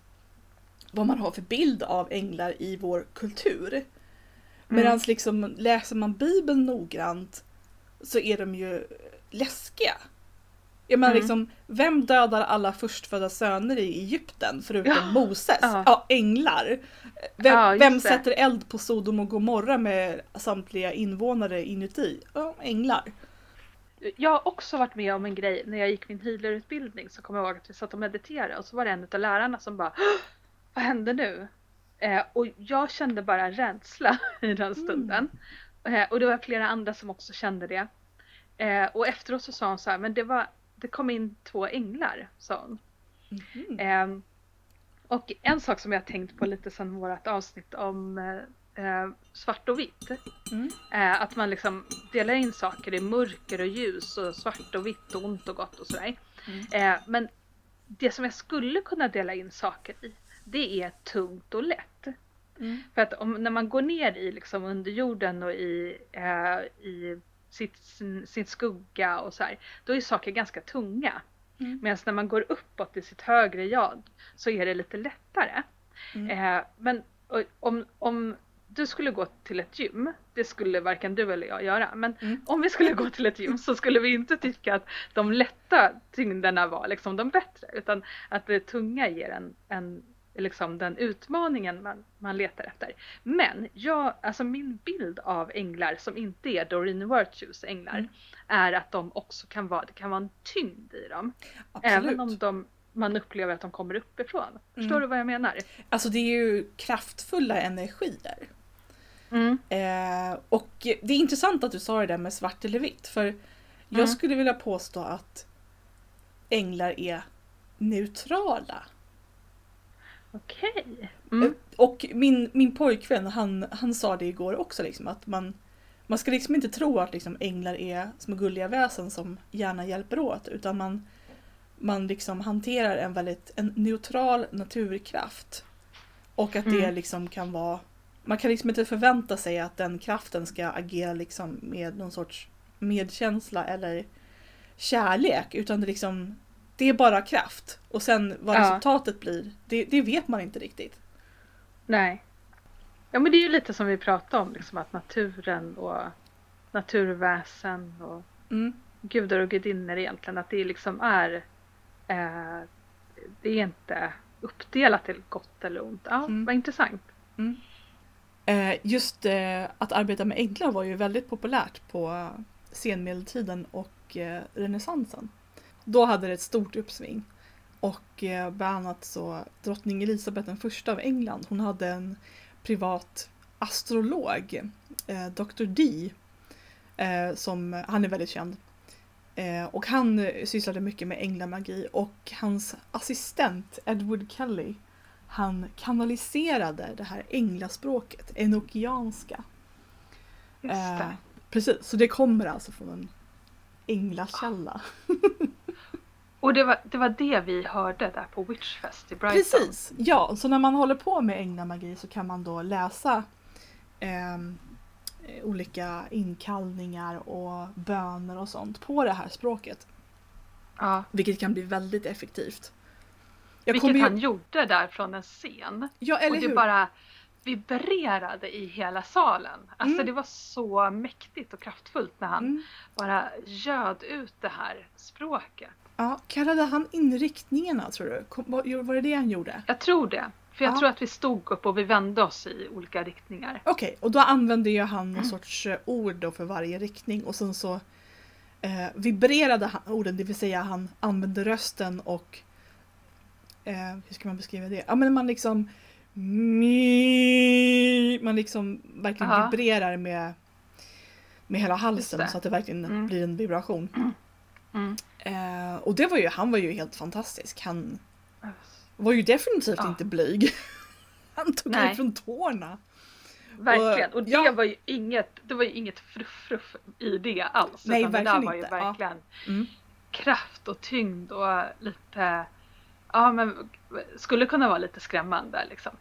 Speaker 1: vad man har för bild av änglar i vår kultur. Medan liksom, läser man bibeln noggrant så är de ju läskiga. Jag menar
Speaker 2: Mm.
Speaker 1: liksom, vem dödar alla förstfödda söner i Egypten förutom
Speaker 2: Ja.
Speaker 1: Moses?
Speaker 2: Ja.
Speaker 1: Ja, änglar. Vem,
Speaker 2: Ja,
Speaker 1: vem sätter eld på Sodom och Gomorra med samtliga invånare inuti? Ja, änglar.
Speaker 2: Jag har också varit med om en grej när jag gick min healerutbildning så kommer jag ihåg att vi satt och mediterade och så var det en av lärarna som bara "Åh, Vad hände nu? Eh, och jag kände bara rädsla i den stunden. Eh, och det var flera andra som också kände det. Eh, och efteråt så sa hon så här, men det var det kom in två änglar, sa hon. Ehm, och en sak som jag tänkt på lite sedan vårt avsnitt om eh, eh, svart och vitt.
Speaker 1: Mm.
Speaker 2: Eh, att man liksom delar in saker i mörker och ljus och svart och vitt och ont och gott och sådär.
Speaker 1: Mm.
Speaker 2: Eh, men det som jag skulle kunna dela in saker i, det är tungt och lätt.
Speaker 1: Mm.
Speaker 2: För att om, när man går ner i liksom under jorden och i, eh, i sitt, sin, sin skugga och så här, då är saker ganska tunga.
Speaker 1: Mm.
Speaker 2: Medan när man går uppåt i sitt högre jag så är det lite lättare.
Speaker 1: Mm.
Speaker 2: Eh, men och, om, om du skulle gå till ett gym, det skulle varken du eller jag göra, men
Speaker 1: Mm.
Speaker 2: om vi skulle gå till ett gym så skulle vi inte tycka att de lätta tyngderna var liksom de bättre, utan att det tunga ger en, en liksom den utmaningen man, man letar efter. Men jag, alltså min bild av änglar som inte är Doreen Virtues änglar
Speaker 1: Mm.
Speaker 2: är att de också kan vara, det kan vara en tyngd i dem.
Speaker 1: Absolut.
Speaker 2: Även om de man upplever att de kommer uppifrån. Förstår
Speaker 1: Mm.
Speaker 2: du vad jag menar?
Speaker 1: Alltså det är ju kraftfulla energier.
Speaker 2: Mm.
Speaker 1: Eh, och det är intressant att du sa det där med svart eller vitt. För jag
Speaker 2: Mm.
Speaker 1: skulle vilja påstå att änglar är neutrala.
Speaker 2: Okej. Mm.
Speaker 1: Och min, min pojkvän han, han sa det igår också liksom att man, man ska liksom inte tro att liksom änglar är små gulliga väsen som gärna hjälper åt utan man, man liksom hanterar en väldigt en neutral naturkraft. Och att det
Speaker 2: Mm.
Speaker 1: liksom kan vara man kan liksom inte förvänta sig att den kraften ska agera liksom med någon sorts medkänsla eller kärlek utan det liksom det är bara kraft. Och sen vad
Speaker 2: Ja.
Speaker 1: resultatet blir, det, det vet man inte riktigt.
Speaker 2: Nej. Ja men det är ju lite som vi pratade om, liksom att naturen och naturväsen och
Speaker 1: Mm.
Speaker 2: gudar och gudinnor egentligen, att det liksom är eh, det är inte uppdelat till gott eller ont. Ja,
Speaker 1: Mm.
Speaker 2: vad intressant.
Speaker 1: Eh, just eh, att arbeta med änglar var ju väldigt populärt på senmedeltiden och eh, renässansen. Då hade det ett stort uppsving. Och eh, bland annat så drottning Elisabeth den första av England, hon hade en privat astrolog, eh, Dr. D, eh, som, han är väldigt känd. Eh, och han eh, sysslade mycket med änglamagi och hans assistent Edward Kelly han kanaliserade det här änglaspråket, enokianska.
Speaker 2: Just det.
Speaker 1: precis, så det kommer alltså från en änglakälla.
Speaker 2: Och det var, det var det vi hörde där på Witchfest i Brighton.
Speaker 1: Precis, ja. Så när man håller på med änglamagi så kan man då läsa eh, olika inkallningar och böner och sånt på det här språket.
Speaker 2: Ja,
Speaker 1: Vilket kan bli väldigt effektivt. Jag
Speaker 2: vilket
Speaker 1: ju-
Speaker 2: han gjorde där från en scen.
Speaker 1: Ja, eller
Speaker 2: och det
Speaker 1: hur?
Speaker 2: bara vibrerade i hela salen. Alltså
Speaker 1: Mm.
Speaker 2: det var så mäktigt och kraftfullt när han
Speaker 1: Mm.
Speaker 2: bara göd ut det här språket.
Speaker 1: Ja, kallade han inriktningarna tror du? Kom, var, det det han gjorde?
Speaker 2: Jag tror det. För jag
Speaker 1: Ja.
Speaker 2: tror att vi stod upp och vi vände oss i olika riktningar.
Speaker 1: Okej, och då använde ju han
Speaker 2: Mm.
Speaker 1: någon sorts eh, ord då för varje riktning och sen så eh, vibrerade han orden, det vill säga han använde rösten och eh, hur ska man beskriva det? Ja men man liksom man liksom verkligen
Speaker 2: Ja.
Speaker 1: vibrerar med med hela halsen så att det verkligen
Speaker 2: Mm.
Speaker 1: blir en vibration.
Speaker 2: Mm.
Speaker 1: Eh, och det var ju, han var ju helt fantastisk. Han var ju definitivt
Speaker 2: Ja.
Speaker 1: inte blyg. Han tog
Speaker 2: Nej.
Speaker 1: ifrån tårna.
Speaker 2: Verkligen. Och det
Speaker 1: ja.
Speaker 2: var ju inget, det var ju inget fruff-fruff i det alls.
Speaker 1: Nej,
Speaker 2: utan det där
Speaker 1: verkligen
Speaker 2: var ju
Speaker 1: inte. Ja.
Speaker 2: verkligen
Speaker 1: Mm.
Speaker 2: kraft och tyngd och lite, ja men skulle kunna vara lite skrämmande liksom.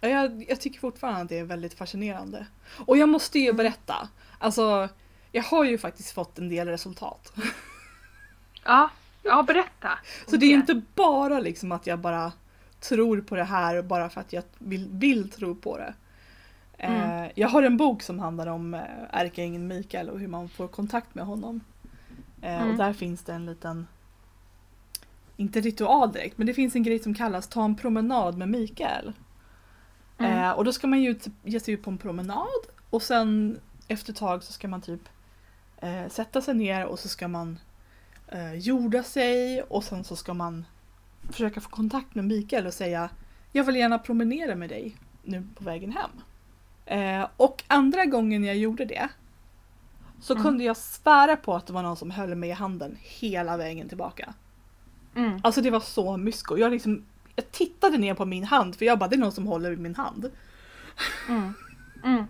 Speaker 1: Ja, jag, jag tycker fortfarande att det är väldigt fascinerande. Och jag måste ju berätta. Alltså, jag har ju faktiskt fått en del resultat.
Speaker 2: Ja, ja berätta.
Speaker 1: Så det är inte bara liksom att jag bara tror på det här bara för att jag vill, vill tro på det. Eh, jag har en bok som handlar om eh, ärkeängeln Mikael och hur man får kontakt med honom. Eh,
Speaker 2: Mm.
Speaker 1: Och där finns det en liten, inte ritual direkt, men det finns en grej som kallas ta en promenad med Mikael.
Speaker 2: Mm.
Speaker 1: Och då ska man ju ge sig ut på en promenad och sen efter ett tag så ska man typ eh, sätta sig ner och så ska man eh, jorda sig och sen så ska man försöka få kontakt med Mikael och säga jag vill gärna promenera med dig nu på vägen hem. Eh, och andra gången jag gjorde det så
Speaker 2: Mm.
Speaker 1: kunde jag svära på att det var någon som höll mig i handen hela vägen tillbaka.
Speaker 2: Mm.
Speaker 1: Alltså det var så mysko. Jag, liksom, jag tittade ner på min hand för jag bara det är någon som håller i min hand.
Speaker 2: Mm.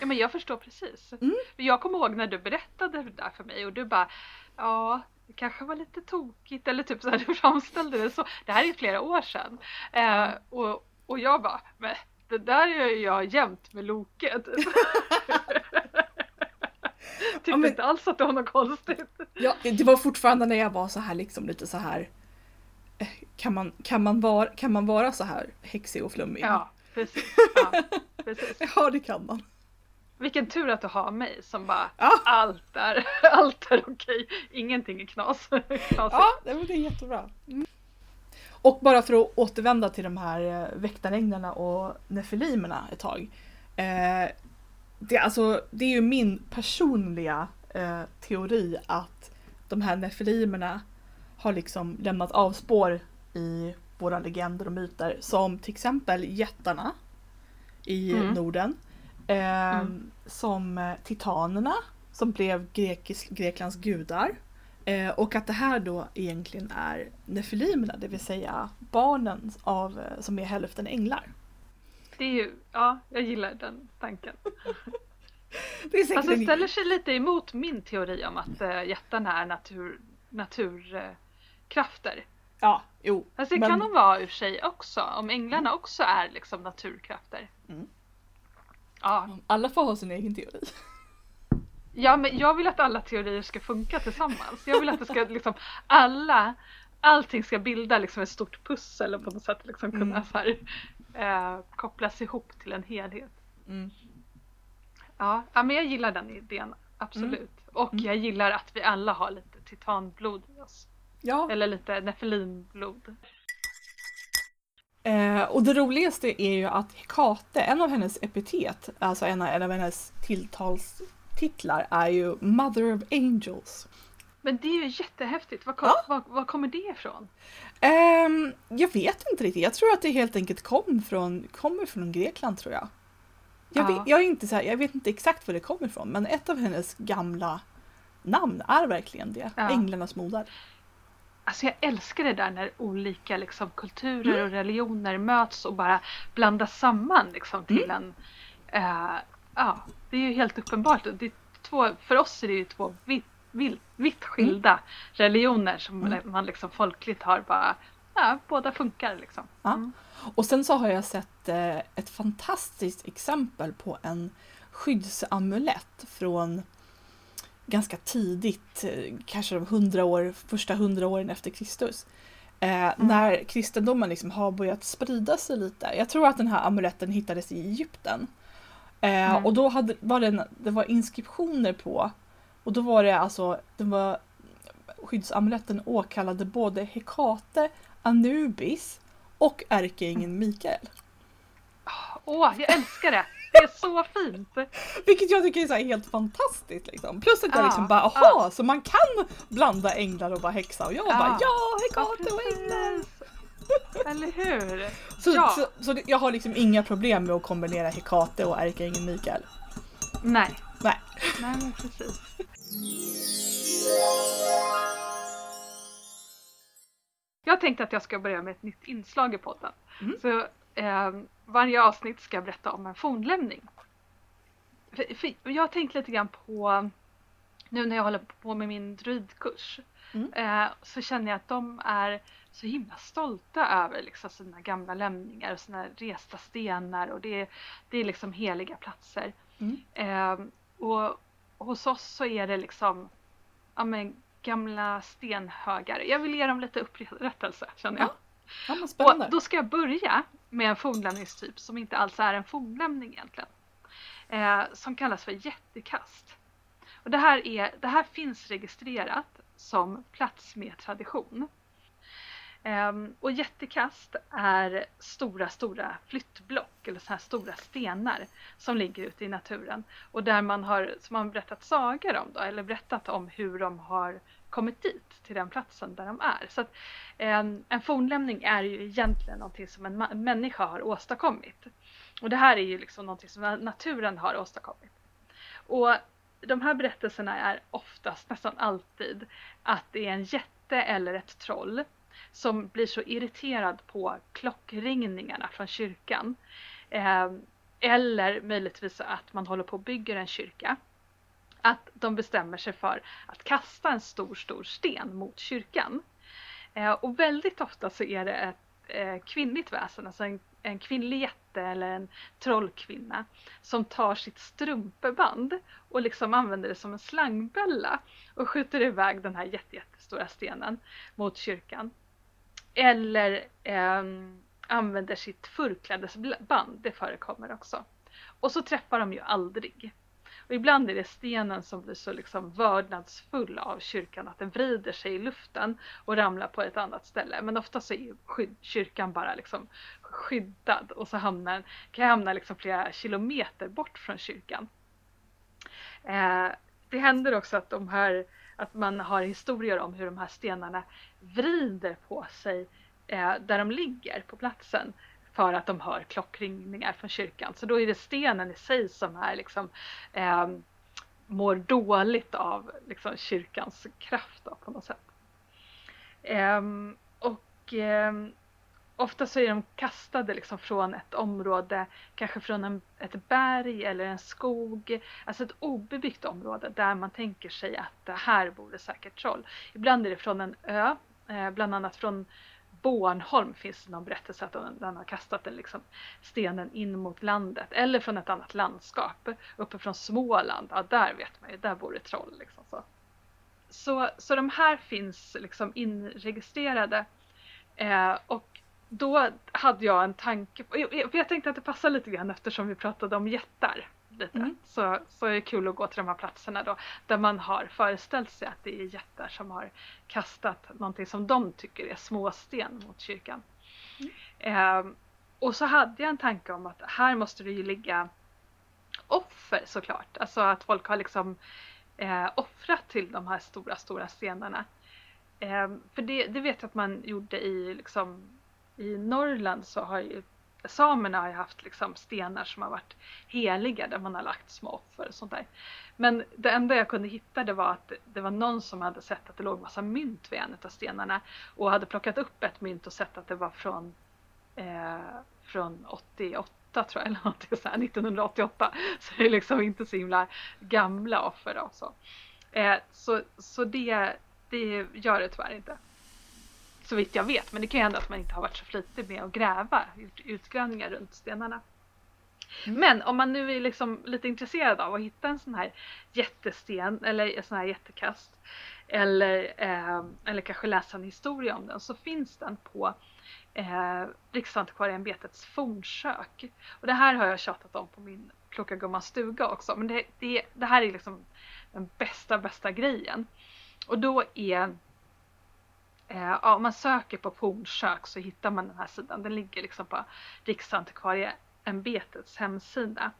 Speaker 2: Ja men jag förstår precis.
Speaker 1: Mm.
Speaker 2: Jag kommer ihåg när du berättade det där för mig och du bara ja det kanske var lite tokigt eller typ så här du framställde det så. Det här är flera år sedan. Eh, och, och jag bara men det där gör jag jämt med Loket. Tyckte
Speaker 1: Ja, men-
Speaker 2: inte alls att det var något konstigt.
Speaker 1: Ja, det var fortfarande när jag var så här liksom lite så här. eh, Kan man, kan man, vara, kan man vara så här häxig och flummig?
Speaker 2: Ja precis. Ja, precis.
Speaker 1: ja det kan man.
Speaker 2: Vilken tur att du har mig som bara
Speaker 1: Ja.
Speaker 2: allt är, allt är okej, ingenting är knas.
Speaker 1: Ja, det är jättebra. Mm. Och bara för att återvända till de här eh, väktaränglarna och nefilimerna ett tag. Eh, det, alltså, det är ju min personliga eh, teori att de här nefilimerna har liksom lämnat avspår i våra legender och myter som till exempel jättarna i
Speaker 2: Mm.
Speaker 1: Norden. Eh,
Speaker 2: Mm.
Speaker 1: Som eh, titanerna som blev grekisk, Greklands gudar. Eh, och att det här då egentligen är nefilimerna, det vill säga barnen av, eh, som är hälften änglar.
Speaker 2: Det är ju, ja, jag gillar den tanken.
Speaker 1: Det är
Speaker 2: Fast det
Speaker 1: en-
Speaker 2: ställer sig lite emot min teori om att äh, jättarna är natur, naturkrafter.
Speaker 1: Ja, jo.
Speaker 2: Fast det
Speaker 1: men-
Speaker 2: kan de vara för sig också, om änglarna också är liksom naturkrafter.
Speaker 1: Mm.
Speaker 2: Ja,
Speaker 1: Alla får ha sin egen teori.
Speaker 2: ja, men jag vill att alla teorier ska funka tillsammans. Jag vill att det ska liksom alla, allting ska bilda liksom ett stort pussel och på något sätt liksom kunna
Speaker 1: Mm.
Speaker 2: så här, eh, kopplas ihop till en helhet.
Speaker 1: Mm.
Speaker 2: Ja, ja, men jag gillar den idén, absolut. Och
Speaker 1: Mm.
Speaker 2: jag gillar att vi alla har lite titanblod i oss.
Speaker 1: Ja,
Speaker 2: Eller lite nefelinblod.
Speaker 1: Eh, och det roligaste är ju att Hekate, en av hennes epitet, alltså en av, en av hennes tilltalstitlar är ju Mother of Angels.
Speaker 2: Men det är ju jättehäftigt. Var, kom,
Speaker 1: Ja.
Speaker 2: var, var kommer det ifrån?
Speaker 1: Ehm, jag vet inte riktigt, jag tror att det helt enkelt kom från, kommer från Grekland tror jag. Jag,
Speaker 2: Ja.
Speaker 1: vet, jag, är inte så här, jag vet inte exakt var det kommer ifrån men ett av hennes gamla namn är verkligen det,
Speaker 2: Ja.
Speaker 1: Änglarnas moder.
Speaker 2: Alltså jag älskar det där när olika liksom, kulturer
Speaker 1: Mm.
Speaker 2: och religioner möts och bara blandas samman liksom, till en... eh, ja, det är ju helt uppenbart. Det två, för oss är det ju två vitt, vitt, vitt skilda religioner som
Speaker 1: Mm.
Speaker 2: man liksom folkligt har bara... Ja, båda funkar liksom.
Speaker 1: Ja.
Speaker 2: Mm.
Speaker 1: Och sen så har jag sett eh, ett fantastiskt exempel på en skyddsamulett från ganska tidigt, eh, kanske de hundra år, första hundra åren efter Kristus. Eh, När kristendomen liksom har börjat sprida sig lite. Jag tror att den här amuletten hittades i Egypten. Eh,
Speaker 2: Mm.
Speaker 1: Och då hade, var det, en, det var inskriptioner på och då var det alltså, det var skyddsamuletten åkallade både Hekate, Anubis och ärkeängeln Mikael.
Speaker 2: Åh, jag älskar det! Det är så fint!
Speaker 1: Vilket jag tycker är så helt fantastiskt. Liksom. Plus att jag
Speaker 2: Ja,
Speaker 1: liksom bara,
Speaker 2: ja.
Speaker 1: aha, så man kan blanda änglar och vara häxa. Och jag
Speaker 2: Ja.
Speaker 1: bara, ja,
Speaker 2: Ja,
Speaker 1: Hekate och änglar!
Speaker 2: Eller hur?
Speaker 1: Så,
Speaker 2: Ja.
Speaker 1: så, så jag har liksom inga problem med att kombinera Hekate och ärkeängeln Mikael.
Speaker 2: Nej.
Speaker 1: Nej.
Speaker 2: Nej men precis. Jag tänkte att jag ska börja med ett nytt inslag i podden.
Speaker 1: Mm.
Speaker 2: Så eh, varje avsnitt ska jag berätta om en fornlämning. För, för jag har tänkt lite grann på, nu när jag håller på med min druidkurs,
Speaker 1: Mm.
Speaker 2: eh, så känner jag att de är så himla stolta över liksom, sina gamla lämningar och sina resta stenar och det, är- det är liksom heliga platser.
Speaker 1: Mm.
Speaker 2: Eh, och hos oss så är det liksom ja, men, gamla stenhögar. Jag vill ge dem lite upprättelse känner jag.
Speaker 1: Ja, Ja.
Speaker 2: Och då ska jag börja med en fornlämningstyp som inte alls är en fornlämning egentligen. Eh, som kallas för jättekast. Och det, här är, det här finns registrerat som plats med tradition. Ehm, och jättekast är stora, stora flyttblock eller så här stora stenar som ligger ute i naturen och där man har, som man berättat sagor om då, eller berättat om hur de har kommit dit till den platsen där de är. Så att, en, en fornlämning är ju egentligen någonting som en en människa har åstadkommit. Och det här är ju liksom någonting som naturen har åstadkommit. Och de här berättelserna är oftast, nästan alltid, att det är en jätte eller ett troll som blir så irriterad på klockringningarna från kyrkan. Eh, eller möjligtvis att man håller på och bygger en kyrka. Att de bestämmer sig för att kasta en stor, stor sten mot kyrkan. Eh, och väldigt ofta så är det ett eh, kvinnligt väsen, alltså en, en kvinnlig jätte eller en trollkvinna som tar sitt strumpeband och liksom använder det som en slangbälla och skjuter iväg den här jätte, jättestora stenen mot kyrkan. Eller eh, använder sitt förklädesband, det förekommer också. Och så träffar de ju aldrig. Och ibland är det stenen som blir så liksom vördnadsfull av kyrkan att den vrider sig i luften och ramlar på ett annat ställe. Men ofta så är kyrkan bara liksom skyddad och så hamnar, kan jag hamna liksom flera kilometer bort från kyrkan. Eh, det händer också att de här att man har historier om hur de här stenarna vrider på sig eh, där de ligger på platsen för att de hör klockringningar från kyrkan. Så då är det stenen i sig som är liksom eh, mår dåligt av liksom, kyrkans kraft då, på något sätt. Eh, och eh, ofta så är de kastade liksom från ett område, kanske från en, ett berg eller en skog, alltså ett obebyggt område där man tänker sig att det här bor det säkert troll. Ibland är det från en ö, eh, bland annat från Bornholm finns det någon berättelse att den har kastat den liksom stenen in mot landet. Eller från ett annat landskap. Uppe från Småland, ja där vet man ju, där bor det troll. Liksom så. Så, så de här finns liksom inregistrerade. Eh, och då hade jag en tanke, jag, jag tänkte att det passar lite grann eftersom vi pratade om jättar lite. Mm. Så, så är det kul att gå till de här platserna då där man har föreställt sig att det är jättar som har kastat någonting som de tycker är småsten mot kyrkan. Mm. Eh, och så hade jag en tanke om att här måste det ju ligga offer såklart. Alltså att folk har liksom eh, offrat till de här stora, stora stenarna. Eh, för det, det, vet jag att man gjorde i, liksom, i Norrland så har ju samerna har ju haft liksom stenar som har varit heliga där man har lagt små offer och sånt där. Men det enda jag kunde hitta det var att det var någon som hade sett att det låg massa mynt vid en av stenarna och hade plockat upp ett mynt och sett att det var från, eh, från 88 tror jag, eller någonting så här, 1988. Så det är liksom inte så himla gamla offer då. Så, eh, så, så det, det gör det tyvärr inte. Så vitt jag vet, men det kan ju hända att man inte har varit så flitig med att gräva, gjort utgrävningar runt stenarna. Mm. Men om man nu är liksom lite intresserad av att hitta en sån här jättesten eller en sån här jättekast eller, eh, eller kanske läsa en historia om den så finns den på eh, Riksantikvarieämbetets fornsök. Och det här har jag tjatat om på min Kloka Gummans stuga också men det, det, det här är liksom den bästa, bästa grejen. Och då är Eh, ja, om man söker på fornsök så hittar man den här sidan. Den ligger liksom på Riksantikvarieämbetets hemsida.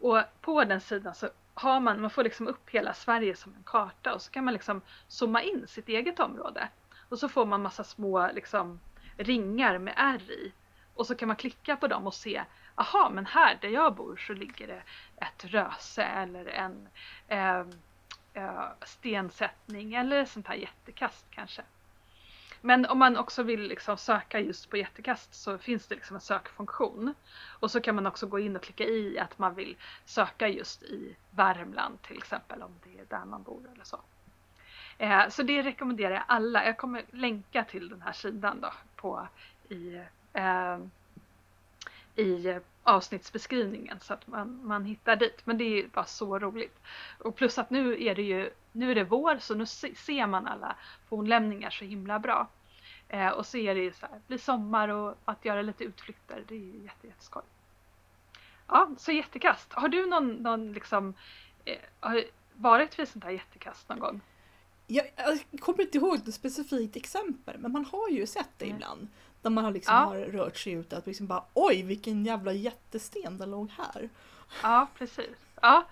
Speaker 2: Och på den sidan så har man, man får liksom upp hela Sverige som en karta och så kan man liksom zooma in sitt eget område. Och så får man massa små liksom, ringar med R i. Och så kan man klicka på dem och se, aha men här där jag bor så ligger det ett röse eller en eh, eh, stensättning eller sånt här jättekast kanske. Men om man också vill liksom söka just på jättekast så finns det liksom en sökfunktion. Och så kan man också gå in och klicka i att man vill söka just i Värmland till exempel om det är där man bor eller så. Eh, så det rekommenderar jag alla. Jag kommer länka till den här sidan då på i, eh, i avsnittsbeskrivningen så att man, man hittar dit. Men det är bara så roligt. Och plus att nu är det ju nu är det vår så nu ser man alla fornlämningar så himla bra. Eh, och så är det så här, blir sommar och att göra lite utflykter, det är jätte, jätteskoj. Ja, så jättekast. Har du någon, någon liksom, eh, varit vid sånt här jättekast någon gång?
Speaker 1: Jag, jag kommer inte ihåg ett specifikt exempel men man har ju sett det mm. ibland. Där man har, liksom ja. har rört sig ut att liksom bara oj vilken jävla jättesten den låg här.
Speaker 2: Ja precis. Ja.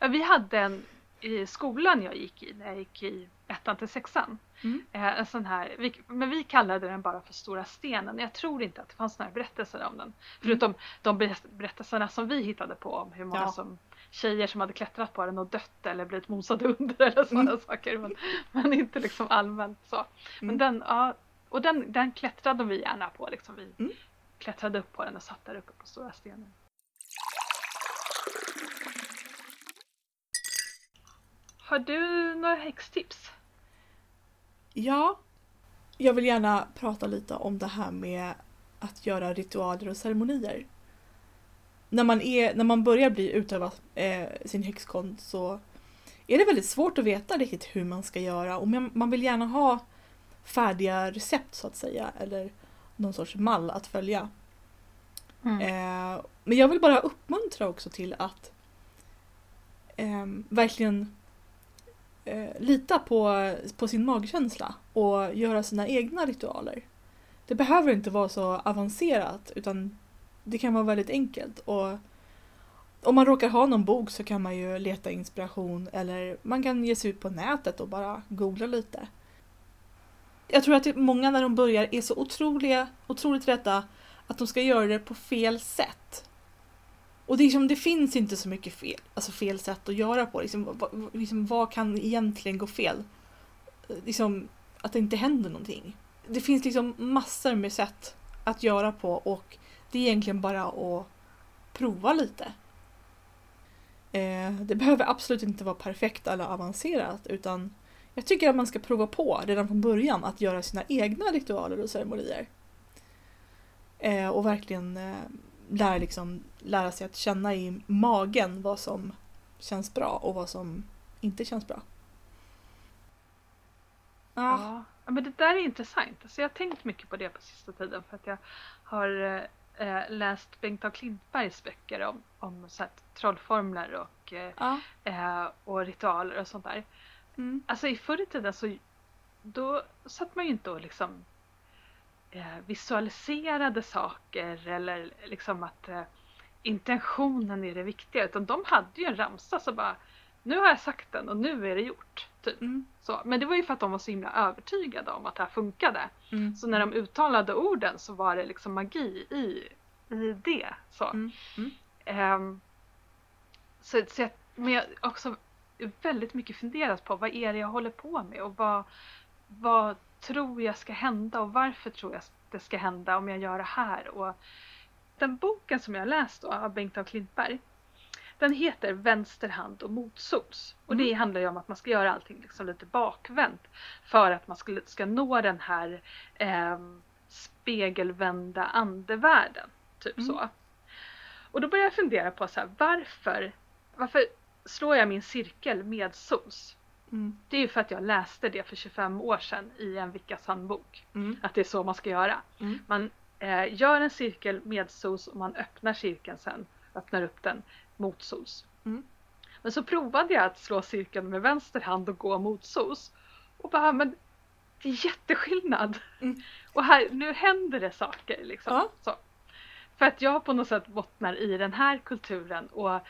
Speaker 2: Vi hade en i skolan jag gick i när jag gick i ettan till sexan. Mm. Eh, en sån här, vi, men vi kallade den bara för Stora stenen. Jag tror inte att det fanns några berättelser om den. Mm. Förutom de berättelserna som vi hittade på om hur många ja. som tjejer som hade klättrat på den och dött eller blivit mosade under eller sådana mm. saker. Men, men, inte liksom allmänt så. Men mm. den, ja, och den, den klättrade vi gärna på. Liksom. Vi mm. klättrade upp på den och satt där uppe på Stora stenen. Har du några häxtips?
Speaker 1: Ja. Jag vill gärna prata lite om det här med att göra ritualer och ceremonier. När man, är, när man börjar bli utöva eh, sin häxkonst så är det väldigt svårt att veta riktigt hur man ska göra och man vill gärna ha färdiga recept så att säga eller någon sorts mall att följa. Mm. Eh, men jag vill bara uppmuntra också till att eh, verkligen eh, lita på, på sin magkänsla och göra sina egna ritualer. Det behöver inte vara så avancerat utan det kan vara väldigt enkelt. Och om man råkar ha någon bok så kan man ju leta inspiration eller man kan ge sig ut på nätet och bara googla lite. Jag tror att många när de börjar är så otroliga, otroligt rädda att de ska göra det på fel sätt. Och det, liksom, det finns inte så mycket fel, alltså fel sätt att göra på. Liksom, vad, liksom, vad kan egentligen gå fel? Liksom, att det inte händer någonting. Det finns liksom massor med sätt att göra på och det är egentligen bara att prova lite. Eh, det behöver absolut inte vara perfekt eller avancerat utan jag tycker att man ska prova på redan från början att göra sina egna ritualer och ceremonier. Eh, och verkligen eh, lära, liksom, lära sig att känna i magen vad som känns bra och vad som inte känns bra.
Speaker 2: Ja, ja men det där är intressant. Alltså jag har tänkt mycket på det på sista tiden för att jag har eh, läst Bengt af Klintbergs böcker om, om så här, trollformler och, eh, ja. eh, och ritualer och sånt där. Mm. Alltså i förr i tiden så då satt man ju inte och liksom eh, visualiserade saker eller liksom att eh, intentionen är det viktiga utan de hade ju en ramsa så bara nu har jag sagt den och nu är det gjort. Typ. Mm. Så, men det var ju för att de var så himla övertygade om att det här funkade. Mm. Så när de uttalade orden så var det liksom magi i, i det. Så. Mm. Um, så, så jag, men jag också väldigt mycket funderat på vad är det jag håller på med och vad, vad tror jag ska hända och varför tror jag det ska hända om jag gör det här. Och den boken som jag läst då av Bengt af Klintberg den heter Vänster hand och motsols. Och det mm. handlar ju om att man ska göra allting liksom lite bakvänt. För att man ska, ska nå den här eh, spegelvända andevärlden. Typ mm. så. Och då börjar jag fundera på så här, varför, varför slår jag min cirkel med sols? Mm. Det är ju för att jag läste det för 25 år sedan i en Vickas handbok. Mm. Att det är så man ska göra. Mm. Man eh, gör en cirkel med sols och man öppnar cirkeln sen, öppnar upp den motsols. Mm. Men så provade jag att slå cirkeln med vänster hand och gå motsols. Och bara, men det är jätteskillnad. Mm. Och här, nu händer det saker liksom. Ja. För att jag på något sätt bottnar i den här kulturen och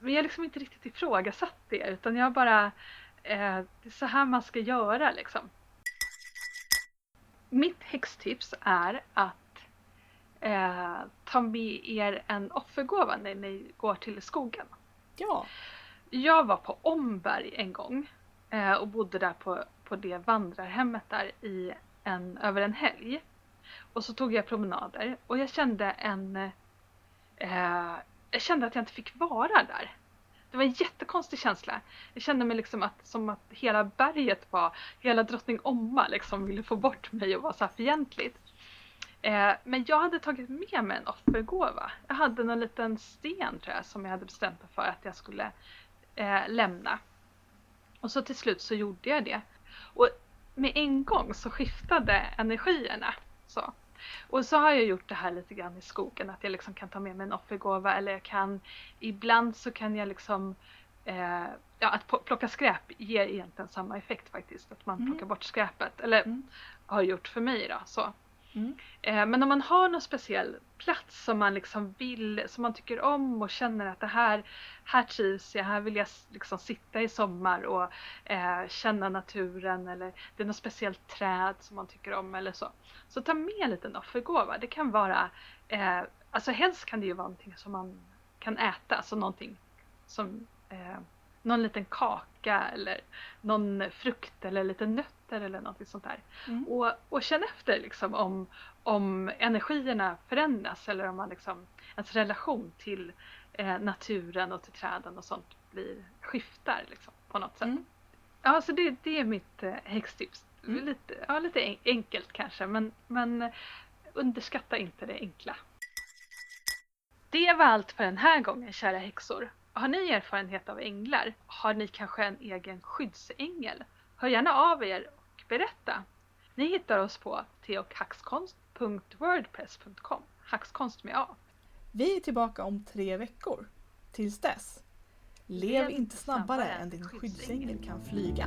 Speaker 2: men jag har liksom inte riktigt ifrågasatt det utan jag bara eh, det är så här man ska göra liksom. Mitt häxtips är att eh, ta med er en offergåva när ni går till skogen.
Speaker 1: Ja.
Speaker 2: Jag var på Omberg en gång eh, och bodde där på, på det vandrarhemmet där i en, över en helg. Och så tog jag promenader och jag kände en eh, jag kände att jag inte fick vara där. Det var en jättekonstig känsla. Jag kände mig liksom att, som att hela berget var, hela drottning Omma liksom ville få bort mig och var så här fientligt. Eh, men jag hade tagit med mig en offergåva. Jag hade någon liten sten tror jag som jag hade bestämt mig för att jag skulle eh, lämna. Och så till slut så gjorde jag det. Och med en gång så skiftade energierna. Så. Och så har jag gjort det här lite grann i skogen att jag liksom kan ta med mig en offergåva eller jag kan ibland så kan jag liksom eh, ja, att plocka skräp ger egentligen samma effekt faktiskt. Att man mm. plockar bort skräpet. Eller mm. har gjort för mig då. Så. Mm. Eh, men om man har någon speciell plats som man liksom vill, som man tycker om och känner att det här, här trivs jag, här vill jag liksom sitta i sommar och eh, känna naturen eller det är något speciellt träd som man tycker om eller så. Så ta med en liten offergåva. Det kan vara, eh, alltså helst kan det ju vara någonting som man kan äta, alltså någonting som eh, någon liten kaka eller någon frukt eller lite nötter eller något sånt där. Mm. Och, och känn efter liksom om, om energierna förändras eller om man liksom, ens relation till eh, naturen och till träden och sånt blir, skiftar liksom, på något sätt. Mm. Ja, så det, det är mitt eh, häxtips. Mm. Lite, ja, lite enkelt kanske men, men underskatta inte det enkla. Det var allt för den här gången kära häxor. Har ni erfarenhet av änglar? Har ni kanske en egen skyddsängel? Hör gärna av er berätta. Ni hittar oss på teokhackskonst.wordpress.com Hackskonst med A.
Speaker 1: Vi är tillbaka om tre veckor. Tills dess, lev inte snabbare än din skyddsängel kan flyga.